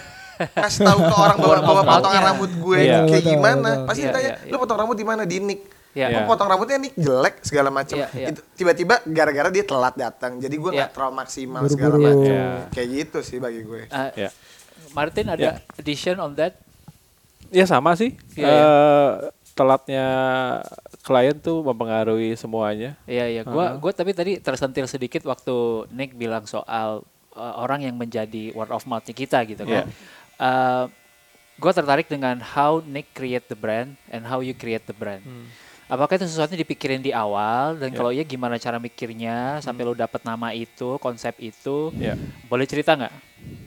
ngasih tahu ke orang bahwa bahwa potongan rambut gue Iya. kayak Betul, gimana. betul. Pasti Iya, ditanya, iya, lu iya. potong rambut di mana di Nick? Iya. Oh, potong rambutnya Nick jelek segala macam. Iya, iya. Itu tiba-tiba gara-gara dia telat datang. Jadi gue nggak Iya. terlalu maksimal segala Buru-buru. macam. Iya. Kayak gitu sih bagi gue. Uh, Iya. Martin ada Ya. addition on that? Ya sama sih. Iya, Eh, telatnya klien tuh mempengaruhi semuanya. Iya iya, gua Uh-huh. gua tapi tadi tersentil sedikit waktu Nick bilang soal uh, orang yang menjadi word of mouth kita gitu kan. Iya. Uh, gua tertarik dengan how Nick create the brand and how you create the brand. Apakah itu sesuatu yang dipikirin di awal dan Ya. kalau iya gimana cara mikirnya sampai lo dapet nama itu, konsep itu? Ya. Boleh cerita nggak?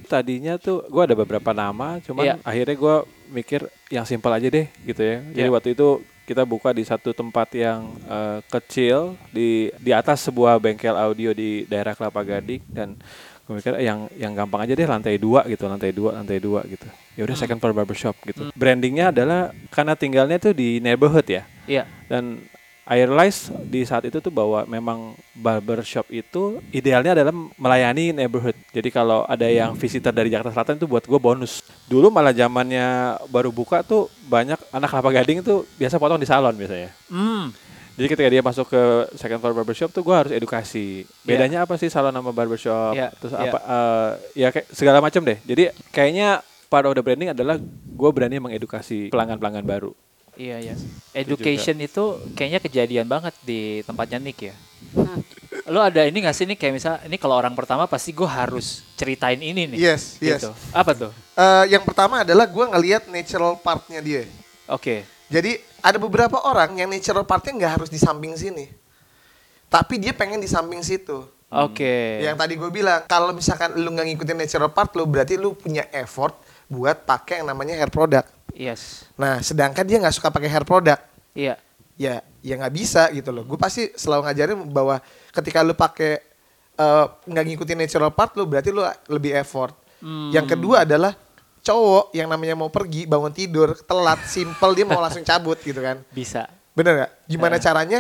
Tadinya tuh gue ada beberapa nama, cuman Iya. akhirnya gue mikir yang simpel aja deh gitu ya. Jadi Iya. waktu itu kita buka di satu tempat yang eh, kecil di di atas sebuah bengkel audio di daerah Kelapa Gading dan gue mikir yang yang gampang aja deh lantai dua gitu, lantai dua, lantai dua gitu. Ya udah second floor barbershop gitu. Brandingnya adalah karena tinggalnya tuh di neighborhood ya. Iya. dan I realize di saat itu tuh bahwa memang barbershop itu idealnya adalah melayani neighborhood. Jadi kalau ada yang visitor dari Jakarta Selatan itu buat gue bonus. Dulu malah zamannya baru buka tuh banyak anak kelapa gading tuh biasa potong di salon biasanya. Hmm. Jadi ketika dia masuk ke second floor barbershop tuh gue harus edukasi. Bedanya apa sih salon sama barbershop? Iya, Terus iya. apa? eh, ya kayak segala macam deh. Jadi kayaknya part of the branding adalah gue berani mengedukasi pelanggan-pelanggan baru. Iya iya. Education itu, kayaknya kejadian banget di tempatnya Nick ya. Lo ada ini gak sih nih kayak misal ini kalau orang pertama pasti gue harus ceritain ini nih. Yes, yes. Gitu. Apa tuh? Eh, yang pertama adalah gue ngelihat natural partnya dia. Oke. Jadi ada beberapa orang yang natural partnya nggak harus di samping sini, tapi dia pengen di samping situ. Oke. Yang tadi gue bilang, kalau misalkan lu nggak ngikutin natural part lu, berarti lu punya effort buat pakai yang namanya hair product. Yes. Nah, sedangkan dia nggak suka pakai hair product, Iya. ya ya nggak bisa gitu loh. Gue pasti selalu ngajarin bahwa ketika lu pakai eh, nggak ngikutin natural part lu, berarti lu lebih effort. Hmm. Yang kedua adalah cowok yang namanya mau pergi bangun tidur telat simple dia mau langsung cabut gitu kan Bisa. bener gak? Gimana Eh. caranya?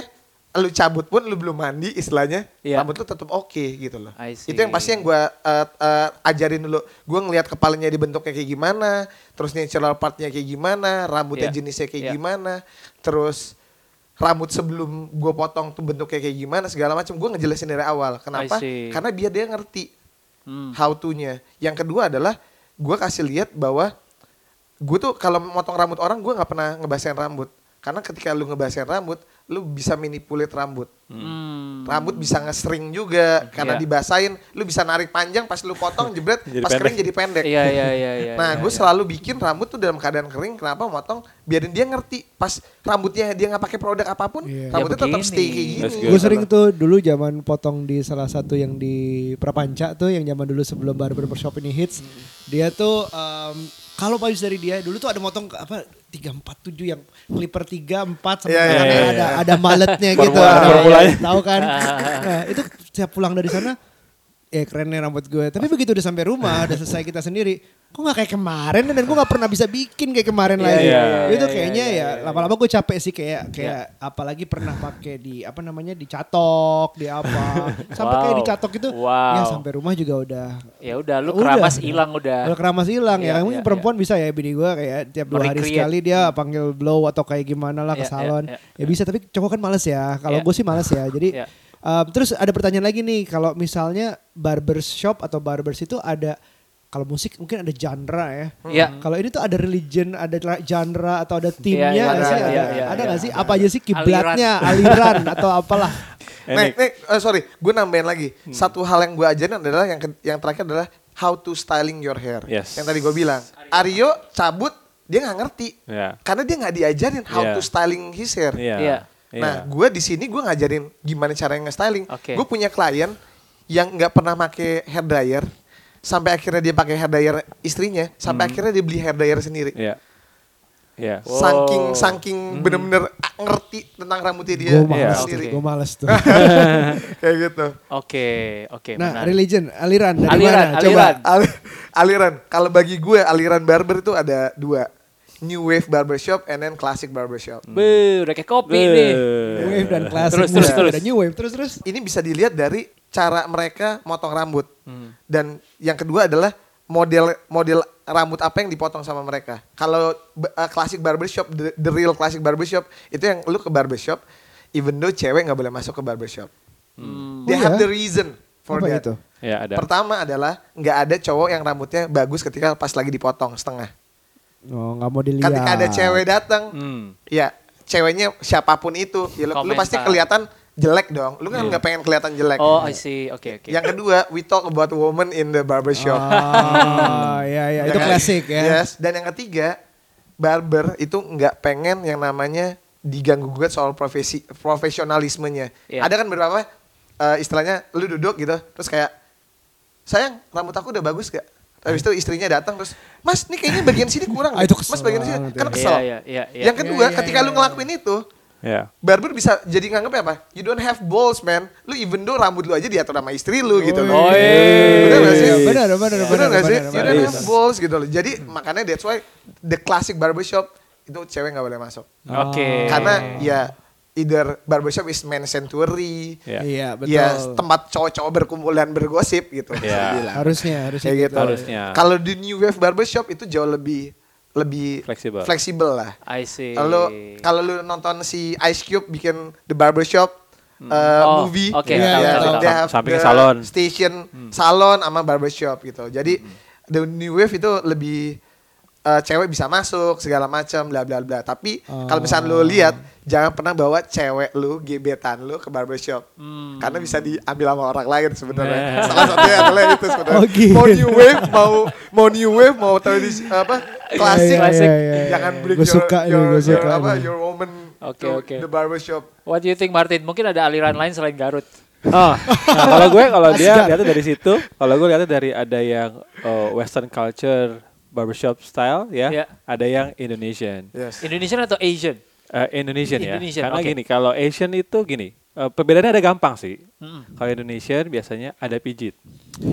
Lu cabut pun lu belum mandi istilahnya, Iya. rambut lu tetap oke gitu loh. Itu yang pasti yang gua eh, eh, ajarin dulu. Gua ngelihat kepalanya dibentuknya kayak gimana, terus natural partnya kayak gimana, rambutnya Iya. jenisnya kayak Iya. gimana, terus rambut sebelum gue potong tuh bentuknya kayak gimana segala macam gue ngejelasin dari awal kenapa karena biar dia ngerti Hmm. how to-nya yang kedua adalah gue kasih lihat bahwa gue tuh kalau motong rambut orang gue nggak pernah ngebasain rambut. Karena ketika lu ngebasain rambut lu bisa manipulate rambut Hmm. rambut bisa nge-string juga karena Iya. dibasain lu bisa narik panjang pas lu potong jebret pas pendek. kering jadi pendek Iya iya iya iya. nah iya, gue iya. selalu bikin rambut tuh dalam keadaan kering kenapa motong biarin dia ngerti pas rambutnya dia nggak pakai produk apa pun Iya. rambutnya Ya tetap stay kayak gini. Gue sering tuh dulu zaman potong di salah satu yang di Prapanca tuh yang zaman dulu sebelum barber shop ini hits. Dia tuh em, kalau baju dari dia dulu tuh ada motong apa 347 yang clipper 34 sama Iya, iya, tangannya iya, ada ada maletnya gitu. Formula- Ada- formulanya. Tahu kan? Nah, itu setiap pulang dari sana ya keren nih rambut gue. Tapi begitu udah sampai rumah, udah selesai kita sendiri, kok nggak kayak kemarin dan gue nggak pernah bisa bikin kayak kemarin Iya, lagi. iya, itu iya, kayaknya iya, ya lama-lama gue capek sih kayak kayak apalagi pernah pakai di apa namanya dicatok, di apa. Sampai kayak Wow. dicatok itu Wow. ya sampai rumah juga udah Ya udah lu keramas hilang udah. udah keramas hilang ya. Mungkin perempuan bisa ya bini gue kayak tiap dua hari sekali dia panggil blow atau kayak gimana lah ke salon. Ya bisa tapi cowok kan males ya. Kalau gue sih males ya. Jadi. Um, terus ada pertanyaan lagi nih kalau misalnya barbershop atau barbers itu ada kalau musik mungkin ada genre ya. Iya. Kalau ini tuh ada religion, ada genre atau ada timnya nggak iya, sih? ada iya, ada nggak sih? Apa aja sih kiblatnya, aliran atau apalah? Nih, nih, eh, sorry, gue nambahin lagi. Hmm. Satu hal yang gue ajarin adalah yang yang terakhir adalah how to styling your hair. Yes. Yang tadi gue bilang, Aryo cabut dia nggak ngerti, Iya. karena dia nggak diajarin how Iya. to styling his hair. Iya. Iya. Nah, gue di sini gue ngajarin gimana cara nge-styling. Oke. Gue punya klien yang nggak pernah pakai hair dryer, sampai akhirnya dia pakai hair dryer istrinya, sampai akhirnya dia beli hair dryer sendiri. Iya. Iya. Wow. Saking saking bener-bener ah, ngerti tentang rambutnya dia Gue Iya, males, sendiri. gue males tuh. Kayak gitu. Oke, oke. nah, menarik. religion, aliran dari Aliran, mana? aliran. Coba. Ali- aliran. Kalau bagi gue aliran barber itu ada dua. New wave barbershop and then classic barbershop. Be, udah kayak kopi Be. nih. New wave dan klasik. Terus, terus, terus. Ada new wave terus terus. Ini bisa dilihat dari cara mereka motong rambut. Dan yang kedua adalah model model rambut apa yang dipotong sama mereka. Kalau uh, classic barbershop, the, the real classic barbershop itu yang lu ke barbershop, even though cewek nggak boleh masuk ke barbershop. They Oh have ya? the reason for Apa that. itu? Ya ada. Pertama adalah nggak ada cowok yang rambutnya bagus ketika pas lagi dipotong setengah. Oh, nggak mau dilihat. Ketika ada cewek datang, Hmm. ya ceweknya siapa pun itu, ya lu, pasti kelihatan jelek dong. Lu kan nggak pengen kelihatan jelek. Oh, I see. Oke, oke. Yang kedua, we talk about woman in the barbershop. Ah, ya ya itu kan? klasik ya. Yes. Dan yang ketiga, barber itu nggak pengen yang namanya diganggu gugat soal profesi profesionalismenya. Iya. Ada kan beberapa eh, istilahnya lu duduk gitu, terus kayak sayang rambut aku udah bagus gak? Habis itu istrinya datang terus, Mas, ini kayaknya bagian sini kurang. Ah, itu kesel Mas bagian sini kan kesel. Iya, iya, iya, iya. Yang kedua, ketika lu ngelakuin itu, Ya. barber bisa jadi nganggep apa? You don't have balls, man. Lu even though rambut lu aja diatur sama istri lu gitu loh. Oh, Bener gak sih? Benar, benar, benar, Bener benar, gak sih? benar, You benar. don't have balls gitu loh. Jadi makanya that's why the classic barbershop itu cewek nggak boleh masuk. Oke. Karena ya either barbershop is man sanctuary. Ya. Iya, betul. Ya tempat cowok-cowok berkumpul dan bergosip gitu. dibilang. Harusnya, harusnya Kayak gitu. Harusnya. Kalau di new wave barbershop itu jauh lebih lebih Fleksibel. fleksibel lah. I see. Kalau kalau lu nonton si Ice Cube bikin The Barbershop uh, Oh, movie, tahu, they tahu. have Sampingnya the salon. station salon sama barbershop gitu. Jadi the new wave itu lebih uh, cewek bisa masuk segala macam bla bla bla. Tapi kalau misalnya lu lihat jangan pernah bawa cewek lu gebetan lu ke barbershop. Karena bisa diambil sama orang lain sebenarnya. Nah. Salah satunya adalah itu sebenarnya. Oh, gitu. Mau new wave mau mau new wave mau tradisi apa klasik Iya, iya, iya, iya. jangan bring Gua your, suka nih, your, your, suka apa nih. your woman Oke, to oke. the barbershop. What do you think Martin? Mungkin ada aliran lain selain Garut. Oh, nah kalau gue kalau dia lihatnya dari situ, kalau gue lihatnya dari ada yang uh, Western culture barbershop style ya, Iya. ada yang Indonesian. Yes. Indonesian atau Asian? Eh, Indonesian ya. Indonesian, Karena oke. gini, kalau Asian itu gini, eh, perbedaannya ada gampang sih. Mm-mm. Kalau Indonesian biasanya ada pijit.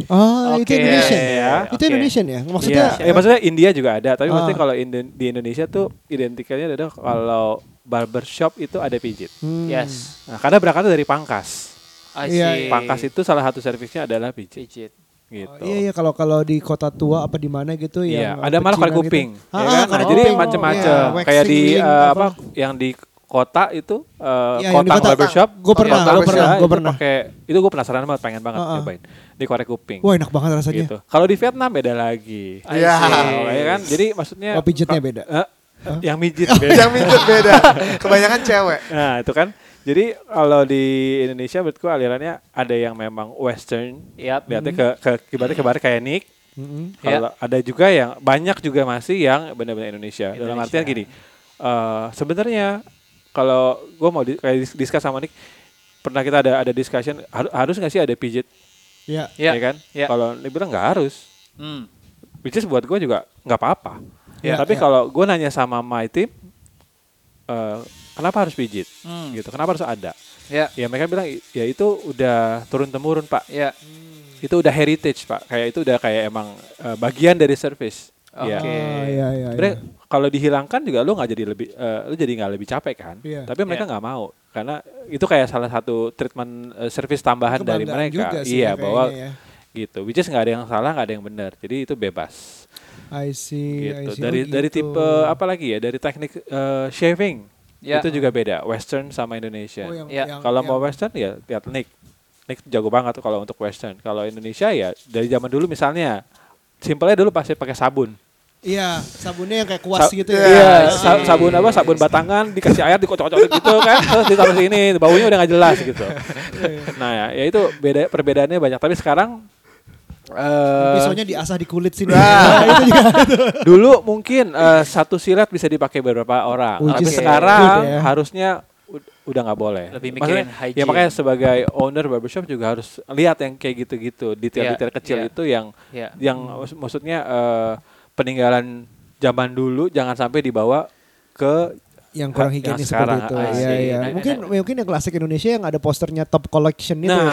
Ah, itu Oke. Indonesian. Ya, Itu oke. Indonesian ya? Maksudnya Iya, eh, maksudnya India juga ada, tapi Ah. maksudnya kalau Indo- di Indonesia tuh identikalnya adalah kalau barbershop itu ada pijit. Hmm. Yes. Nah, karena berangkatnya dari pangkas. I Iya, see. Pangkas itu salah satu servisnya adalah pijit Pijit. Gitu. Oh, iya iya kalau kalau di kota tua apa di mana gitu Iya, yang ada malah korek pecinan kuping, gitu. ya Ah, kan? Nah, jadi macam-macam. Iya, Kayak di eh, link, apa yang di kota itu uh, Iya, di kota kota. barbershop. Gua pernah, barbershop, pernah, gua itu pernah. Pakai itu gue penasaran banget, pengen banget Uh-uh. nyobain di korek kuping. Wah enak banget rasanya. Gitu. Kalau di Vietnam beda lagi. Iya. Oh, ya kan? Jadi maksudnya Oh, pijetnya beda. Eh, yang mijit beda. Yang minjet beda. Kebanyakan cewek. Nah, itu kan. Jadi kalau di Indonesia menurutku alirannya ada yang memang western, Yap. lihatnya ke ke ibaratnya ke barat kayak Nick. Mm-mm. Kalau ada juga yang banyak juga masih yang benar-benar Indonesia. Dalam Indonesia. artian gini, eh sebenarnya kalau gue mau di, kayak dis- discuss sama Nick, pernah kita ada ada discussion har- harus nggak sih ada pijit, Ya. Ya. ya kan? ya. Kalau Nick bilang nggak harus, Hmm. which is buat gue juga nggak apa-apa. Ya, Tapi ya. kalau gue nanya sama my team, eh, kenapa harus pijit? Hmm. Gitu, kenapa harus ada? Ya. Ya mereka bilang ya itu udah turun temurun pak, Ya. itu udah heritage pak, kayak itu udah kayak emang eh, bagian dari service. Ya. Oke. Ah, iya, iya, Sebenarnya iya. kalau dihilangkan juga lu nggak jadi lebih eh, lu jadi nggak lebih capek kan Iya. tapi mereka Iya. nggak mau karena itu kayak salah satu treatment eh, service tambahan dari mereka juga sih iya ya bahwa ya. gitu which is nggak ada yang salah nggak ada yang benar jadi itu bebas I see, I gitu see. dari Oh, dari gitu. tipe apa lagi ya dari teknik eh, shaving Ya. itu juga beda western sama Indonesia Oh, yang- Ya. yang- kalau mau western ya lihat Nick Nick jago banget tuh kalau untuk western kalau Indonesia ya dari zaman dulu misalnya simpelnya dulu pasti pakai sabun Iya, sabunnya yang kayak kuas Sa- gitu Iya, ya. Iya, I sa- sabun apa? Sabun batangan dikasih air dikocok-kocok gitu kan, terus ditaruh sini, baunya udah nggak jelas gitu. Nah ya, ya itu beda perbedaannya banyak. Tapi sekarang eh Pisaunya diasah di kulit sini. Nah. Itu juga. dulu mungkin eh, satu silet bisa dipakai beberapa orang, Which tapi sekarang good ya. harusnya ud- udah nggak boleh. Lebih Maksudnya, mikirin hygiene. Ya makanya sebagai owner barbershop juga harus lihat yang kayak gitu-gitu, detail-detail Iya, kecil iya. itu yang Ya. yang mak- maksudnya eh, peninggalan zaman dulu jangan sampai dibawa ke yang kurang Yang higienis sekarang, seperti itu. I Iya, iya. Nah, Mungkin nah, mungkin yang klasik Indonesia yang ada posternya top collection itu. Nah, ya.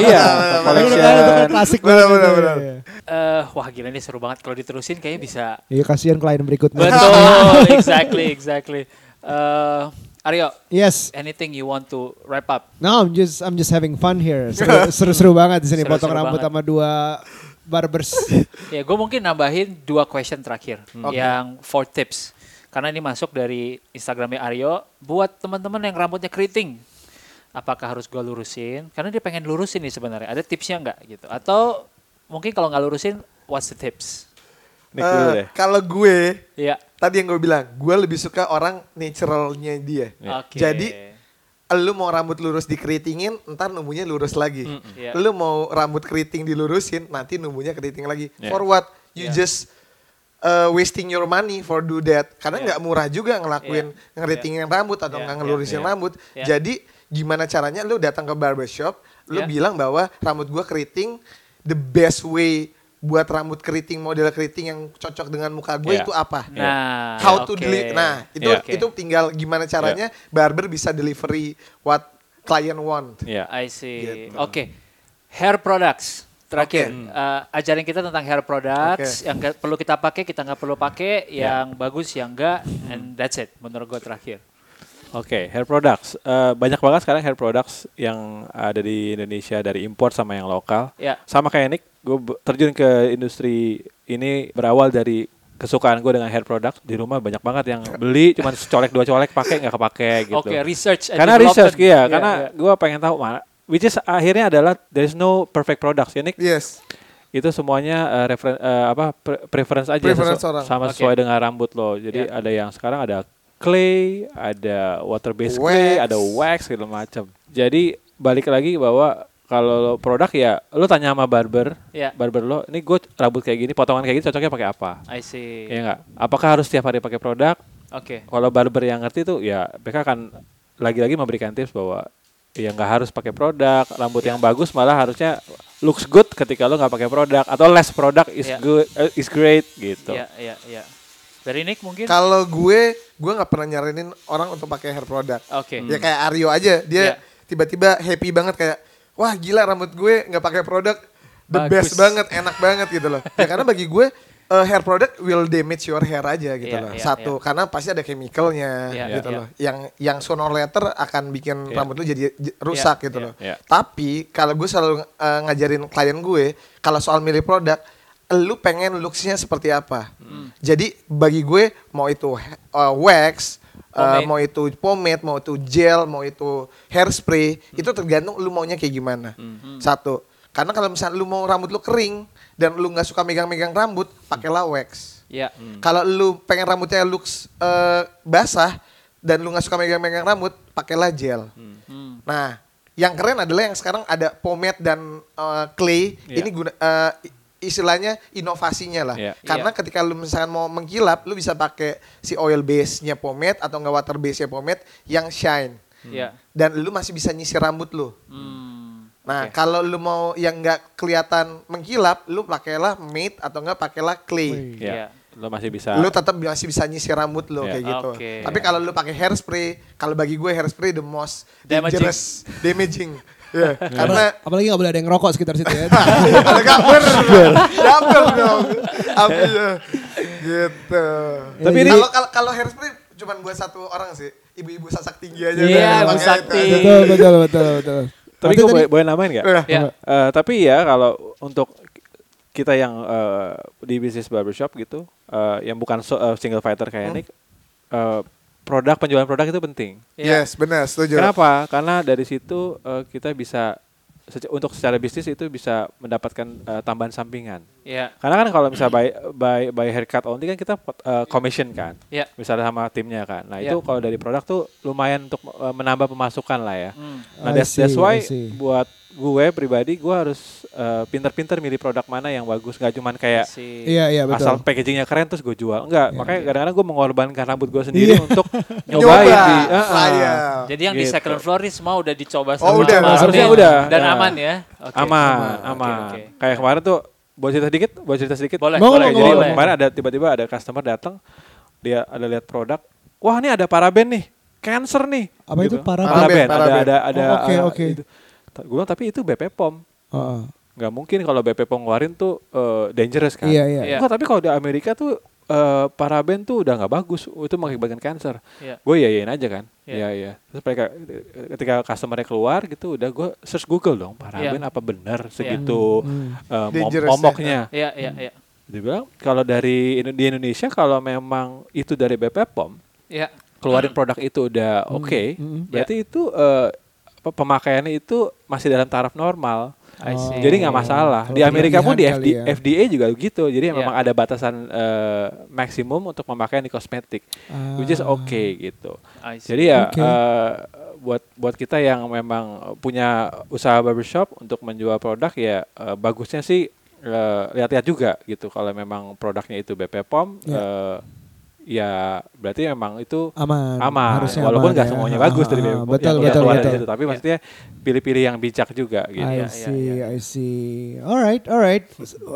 iya, Itu collection. kan- itu kan klasik Benar, benar, benar. iya. Eh, wah gila ini seru banget kalau diterusin kayaknya bisa. Iya, kasihan klien berikutnya. Betul, exactly, exactly. Eh, Aryo, Yes. anything you want to wrap up? No, I'm just I'm just having fun here. Seru- Seru-seru banget di sini Seru-seru potong rambut banget. sama dua barbers. Ya, gue mungkin nambahin dua question terakhir, Oke. yang four tips. Karena ini masuk dari Instagramnya Aryo. Buat teman-teman yang rambutnya keriting, apakah harus gue lurusin? Karena dia pengen lurusin nih sebenarnya. Ada tipsnya nggak gitu? Atau mungkin kalau nggak lurusin, what's the tips? Nick dulu Eh, deh. Kalau gue, Iya. tadi yang gue bilang, gue lebih suka orang naturalnya dia. Iya. Oke. Jadi, Lu mau rambut lurus dikeritingin, ntar numbunya lurus lagi. Iya. Lu mau rambut keriting dilurusin, nanti numbunya keriting lagi. Iya. For what? You Iya. just uh, wasting your money for do that. Karena nggak murah juga ngelakuin Iya. ngeritingin rambut atau nggak Iya. ngelurusin Iya. rambut. Iya. Jadi gimana caranya lu datang ke barbershop, lu Iya. bilang bahwa rambut gua keriting, the best way buat rambut keriting model keriting yang cocok dengan muka gue Iya. itu apa? Nah, How to oke. deli- Nah, itu Iya. itu tinggal gimana caranya barber bisa delivery what client want. Iya. I see. Gitu. Oke. Hair products. Terakhir, Oke. eh, ajarin kita tentang hair products yang nggak perlu kita pakai, kita nggak perlu pakai, Ya. yang bagus, yang enggak, and that's it. Menurut gue terakhir. Oke, hair products. Eh, banyak banget sekarang hair products yang ada di Indonesia dari import sama yang lokal. Ya. Sama kayak Nick, gue terjun ke industri ini berawal dari kesukaan gue dengan hair product. Di rumah banyak banget yang beli, cuman secolek dua colek pakai nggak kepake gitu. Oke, research and karena research ya, Iya, karena iya. gue pengen tahu mana. Which is akhirnya adalah there is no perfect products ya Nick. Yes. Itu semuanya eh, referen- eh, apa pre- preference aja Preference sesu- orang. sama Oke. sesuai dengan rambut lo. Jadi Iya. ada yang sekarang ada clay, ada water based Wax. clay, ada wax segala macam. Jadi balik lagi bahwa kalau produk ya lo tanya sama barber, Iya. barber lo, ini gue rambut kayak gini, potongan kayak gini cocoknya pakai apa? I see. Iya nggak? Apakah harus setiap hari pakai produk? Oke. Kalau barber yang ngerti tuh ya mereka akan lagi-lagi memberikan tips bahwa ya nggak harus pakai produk, rambut yang bagus malah harusnya looks good ketika lo nggak pakai produk atau less product is Iya. good eh, is great gitu. Iya, iya, iya. Dari Nick mungkin? Kalau gue, gue nggak pernah nyaranin orang untuk pakai hair product. Oke. Ya kayak Aryo aja, dia Iya. tiba-tiba happy banget kayak, wah gila rambut gue nggak pakai produk, the Bagus. best banget, enak banget gitu loh. Ya karena bagi gue uh, hair product will damage your hair aja gitu Iya, loh. iya, Satu, karena pasti ada chemicalnya Iya, gitu iya. loh. Yang yang sooner or later akan bikin Iya. rambut lu jadi rusak gitu iya, loh. iya. Tapi kalau gue selalu uh, ngajarin klien gue, kalau soal milih produk, lu pengen looksnya seperti apa. Hmm. Jadi bagi gue mau itu uh, wax, Uh, mau itu pomade, mau itu gel, mau itu hairspray, itu tergantung lu maunya kayak gimana. Satu. Karena kalau misalnya lu mau rambut lu kering dan lu nggak suka megang-megang rambut, pakailah wax. Ya. Kalau lu pengen rambutnya looks eh, basah dan lu nggak suka megang-megang rambut, pakailah gel. Hmm. Nah, yang keren adalah yang sekarang ada pomade dan eh, clay. Iya. Ini guna i- istilahnya inovasinya lah. Iya. Karena Iya. ketika lu misalkan mau mengkilap, lu bisa pakai si oil base-nya pomade atau enggak water base-nya pomade yang shine. Ya. Dan lu masih bisa nyisir rambut lu. Hmm. Nah, Oke. kalau lu mau yang nggak kelihatan mengkilap, lu pakailah matte atau enggak pakailah clay. Ya. Iya. Lo masih bisa. Lu tetap masih bisa nyisir rambut lo Iya. kayak gitu. Oke. Tapi kalau lu pakai hairspray, kalau bagi gue hairspray the most Damaging. dangerous, damaging. Ya, karena Apalagi nggak boleh ada yang ngerokok sekitar situ ya. ada gambar, gambar dong. Apa ya? Gitu. Tapi ini- kalau kalau kalau hairspray cuma buat satu orang sih, ibu-ibu sasak tinggi aja. Iya, Ibu pakai Sakti. itu. betul, betul, betul, betul. Tapi gue boleh, boleh namain nggak? Udah. Ya. Eh, tapi ya kalau untuk kita yang eh, di bisnis barbershop gitu, eh, yang bukan so- eh, single fighter kayak Nick, eh, produk penjualan produk itu penting. Ya. Yes, benar, setuju. Kenapa? Karena dari situ eh, kita bisa untuk secara bisnis itu bisa mendapatkan eh, tambahan sampingan. Ya. Karena kan kalau misalnya buy, buy, buy haircut only kan kita eh, commission kan, Ya. misalnya sama timnya kan. Nah Ya. itu kalau dari produk tuh lumayan untuk eh, menambah pemasukan lah ya. Hmm. Nah, that's, that's why buat gue pribadi gue harus uh, pinter-pinter milih produk mana yang bagus, nggak cuman kayak Si Iya, iya betul. asal packagingnya keren terus gue jual. Enggak, Iya, makanya kadang-kadang gue mengorbankan rambut gue sendiri Iya. untuk Nyoba, nyobain di. uh, uh. Jadi yang di Gitu. second floor ini semua udah dicoba Oh, sama udah, harusnya udah. Dan Ya. aman ya. Oke. aman, aman. oke. Kayak kemarin tuh, boleh cerita sedikit, boleh cerita sedikit. Boleh, boleh. mau, Jadi boleh. kemarin ada tiba-tiba ada customer datang, dia ada lihat produk, wah ini ada paraben nih, cancer nih. Apa itu paraben? Paraben, Paraben, ada ada ada. Oh, oke, uh, oke. itu. Gue bilang tapi itu BP POM. Heeh. nggak mungkin kalau BP POM ngeluarin tuh uh, dangerous kan. Iya, iya. Iya. Enggak, tapi kalau di Amerika tuh uh, paraben tuh udah nggak bagus, itu mengakibatkan kanker. Iya. Gue iyain aja kan. Iya. Iya iya. Terus mereka ketika customernya keluar gitu, udah gue search Google dong, paraben Iya. apa benar segitu Hmm. uh, mom- Dangerous ya. momoknya. Iya, iya, iya. Dia bilang kalau dari di Indonesia kalau memang itu dari BP POM Iya. keluarin produk itu udah oke, hmm. berarti itu uh, pemakaiannya itu masih dalam taraf normal. I Oh. see. Jadi nggak masalah. Kalau Di Amerika pun di FD, ya. FDA juga gitu. Jadi Iya. memang ada batasan eh, maksimum untuk pemakaian di kosmetik, which is Ah. oke gitu. I see. Jadi ya Oke. eh, buat buat kita yang memang punya usaha barbershop untuk menjual produk ya eh, bagusnya sih eh, lihat-lihat juga gitu. Kalau memang produknya itu BP POM, Ya. eh, ya berarti memang itu aman. aman. Harusnya Walaupun nggak ya. semuanya bagus dari Ah, ah, Betul, yang betul, betul. situ. Tapi maksudnya pilih-pilih yang bijak juga gitu. I Iya, iya, see, iya. I see. Alright, alright.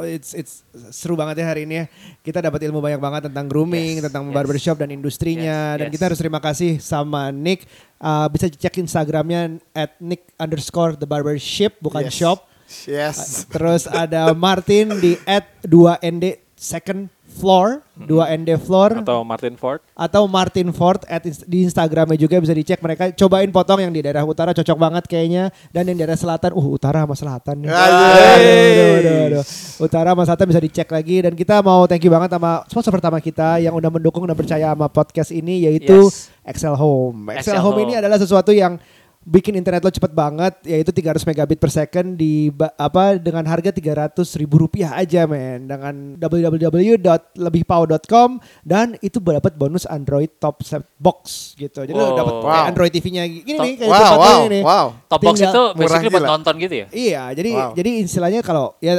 It's it's seru banget ya hari ini ya. Kita dapat ilmu banyak banget tentang grooming, Yes, tentang yes. barbershop dan industrinya. Yes, Dan yes. kita harus terima kasih sama Nick. Uh, bisa cek Instagramnya at Nick underscore the barbership bukan Yes. shop. Yes. Terus ada Martin di at 2ND second floor, 2ND floor Atau Martin Ford. atau Martin Ford at di Instagramnya juga bisa dicek mereka cobain potong yang di daerah utara cocok banget kayaknya dan yang di daerah selatan uh utara sama selatan nih. Aduh. Aduh, aduh, aduh. utara sama selatan bisa dicek lagi dan kita mau thank you banget sama sponsor pertama kita yang udah mendukung dan percaya sama podcast ini yaitu Yes. Excel Home. Excel, Excel Home, Home. ini adalah sesuatu yang bikin internet lo cepet banget yaitu 300 megabit per second di apa dengan harga 300 ribu rupiah aja men dengan www.lebihpau.com dan itu dapat bonus Android top set box gitu jadi lo Wow. dapat kayak Wow. Android TV-nya gini nih kayak Wow, lo wow, ini nih. wow. Top box Tinggal- itu Murah basically buat nonton gitu ya? Iya, jadi Wow. jadi istilahnya kalau ya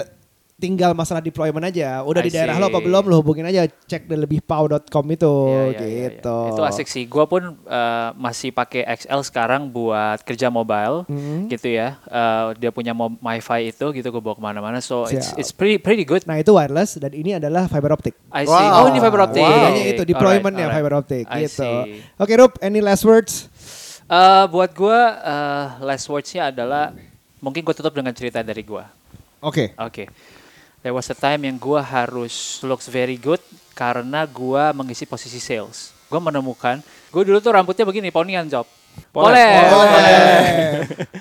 tinggal masalah deployment aja. Udah I di daerah lo apa belum lo hubungin aja cek di lebihpau.com itu Iya, iya, iya, gitu. iya. Itu asik sih. Gua pun eh, masih pakai XL sekarang buat kerja mobile, Hmm. gitu ya. Eh, dia punya mo- MiFi itu, gitu gue bawa ke mana-mana. So it's Siap. it's pretty pretty good. Nah itu wireless dan ini adalah fiber optic. I see. Wow. Oh ini fiber optic. Bedanya itu deploymentnya Alright, fiber optic I gitu. Oke Rup, any last words? Eh, buat gue eh, last words-nya adalah mungkin gue tutup dengan cerita dari gue. Oke. Oke. There was a time yang gue harus looks very good karena gue mengisi posisi sales. Gue menemukan, gue dulu tuh rambutnya begini, ponian job. Poler.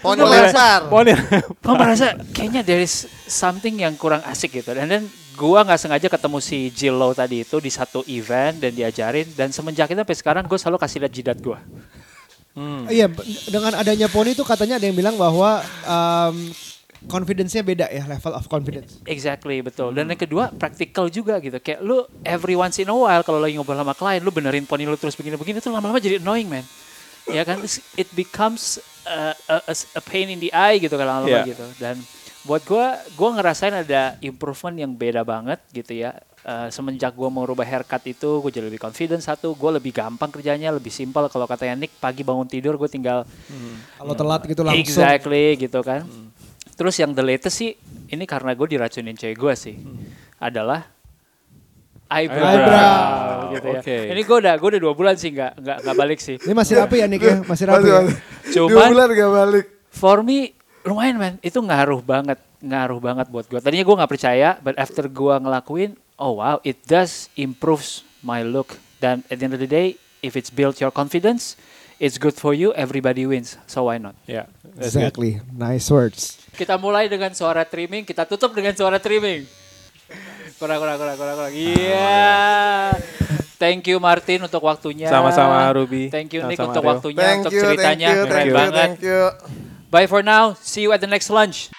Pohon Gua lempar. Poner. gue merasa kayaknya there is something yang kurang asik gitu. Dan dan gue nggak sengaja ketemu si Jillo tadi itu di satu event dan diajarin dan semenjak itu sampai sekarang gue selalu kasih lihat jidat gue. Hmm. Iya, dengan adanya poni itu katanya ada yang bilang bahwa um, confidence-nya beda ya, level of confidence. Exactly betul. Dan yang kedua praktikal juga gitu. Kayak lu every once in a while kalau lagi ngobrol sama klien, lu benerin poni lu terus begini-begini tuh lama-lama jadi annoying man. Ya kan, it becomes uh, a, a, a pain in the eye gitu kan lama-lama Yeah. gitu. Dan buat gua, gua ngerasain ada improvement yang beda banget gitu ya. Uh, semenjak gua mau rubah haircut itu, gue jadi lebih confident satu, gue lebih gampang kerjanya, lebih simpel. Kalau katanya Nick pagi bangun tidur, gue tinggal Kalau telat gitu langsung. Exactly gitu kan. Terus yang the latest sih ini karena gue diracunin cewek gue sih adalah eyebrow, Eyebrow. gitu ya. Oke. Ini gue udah gue udah dua bulan sih nggak nggak nggak balik sih. Ini masih rapi ya Nick ya, masih rapi. Ya? masih. Dua Cuman bulan gak balik. for me lumayan man itu ngaruh banget ngaruh banget buat gue. Tadinya gue nggak percaya, but after gue ngelakuin, oh wow it does improves my look. Dan at the end of the day, if it's built your confidence, it's good for you. Everybody wins, so why not? Ya. that's good. Exactly, nice words. Kita mulai dengan suara trimming, kita tutup dengan suara trimming. Kurang, kurang, kurang, kurang, kurang. Iya. Thank you Martin untuk waktunya. Sama-sama, Ruby. Thank you Nick Sama-sama, untuk Rio. waktunya, Thank untuk you, thank ceritanya. you, Keren thank you, banget. thank you. Bye for now. See you at the next lunch.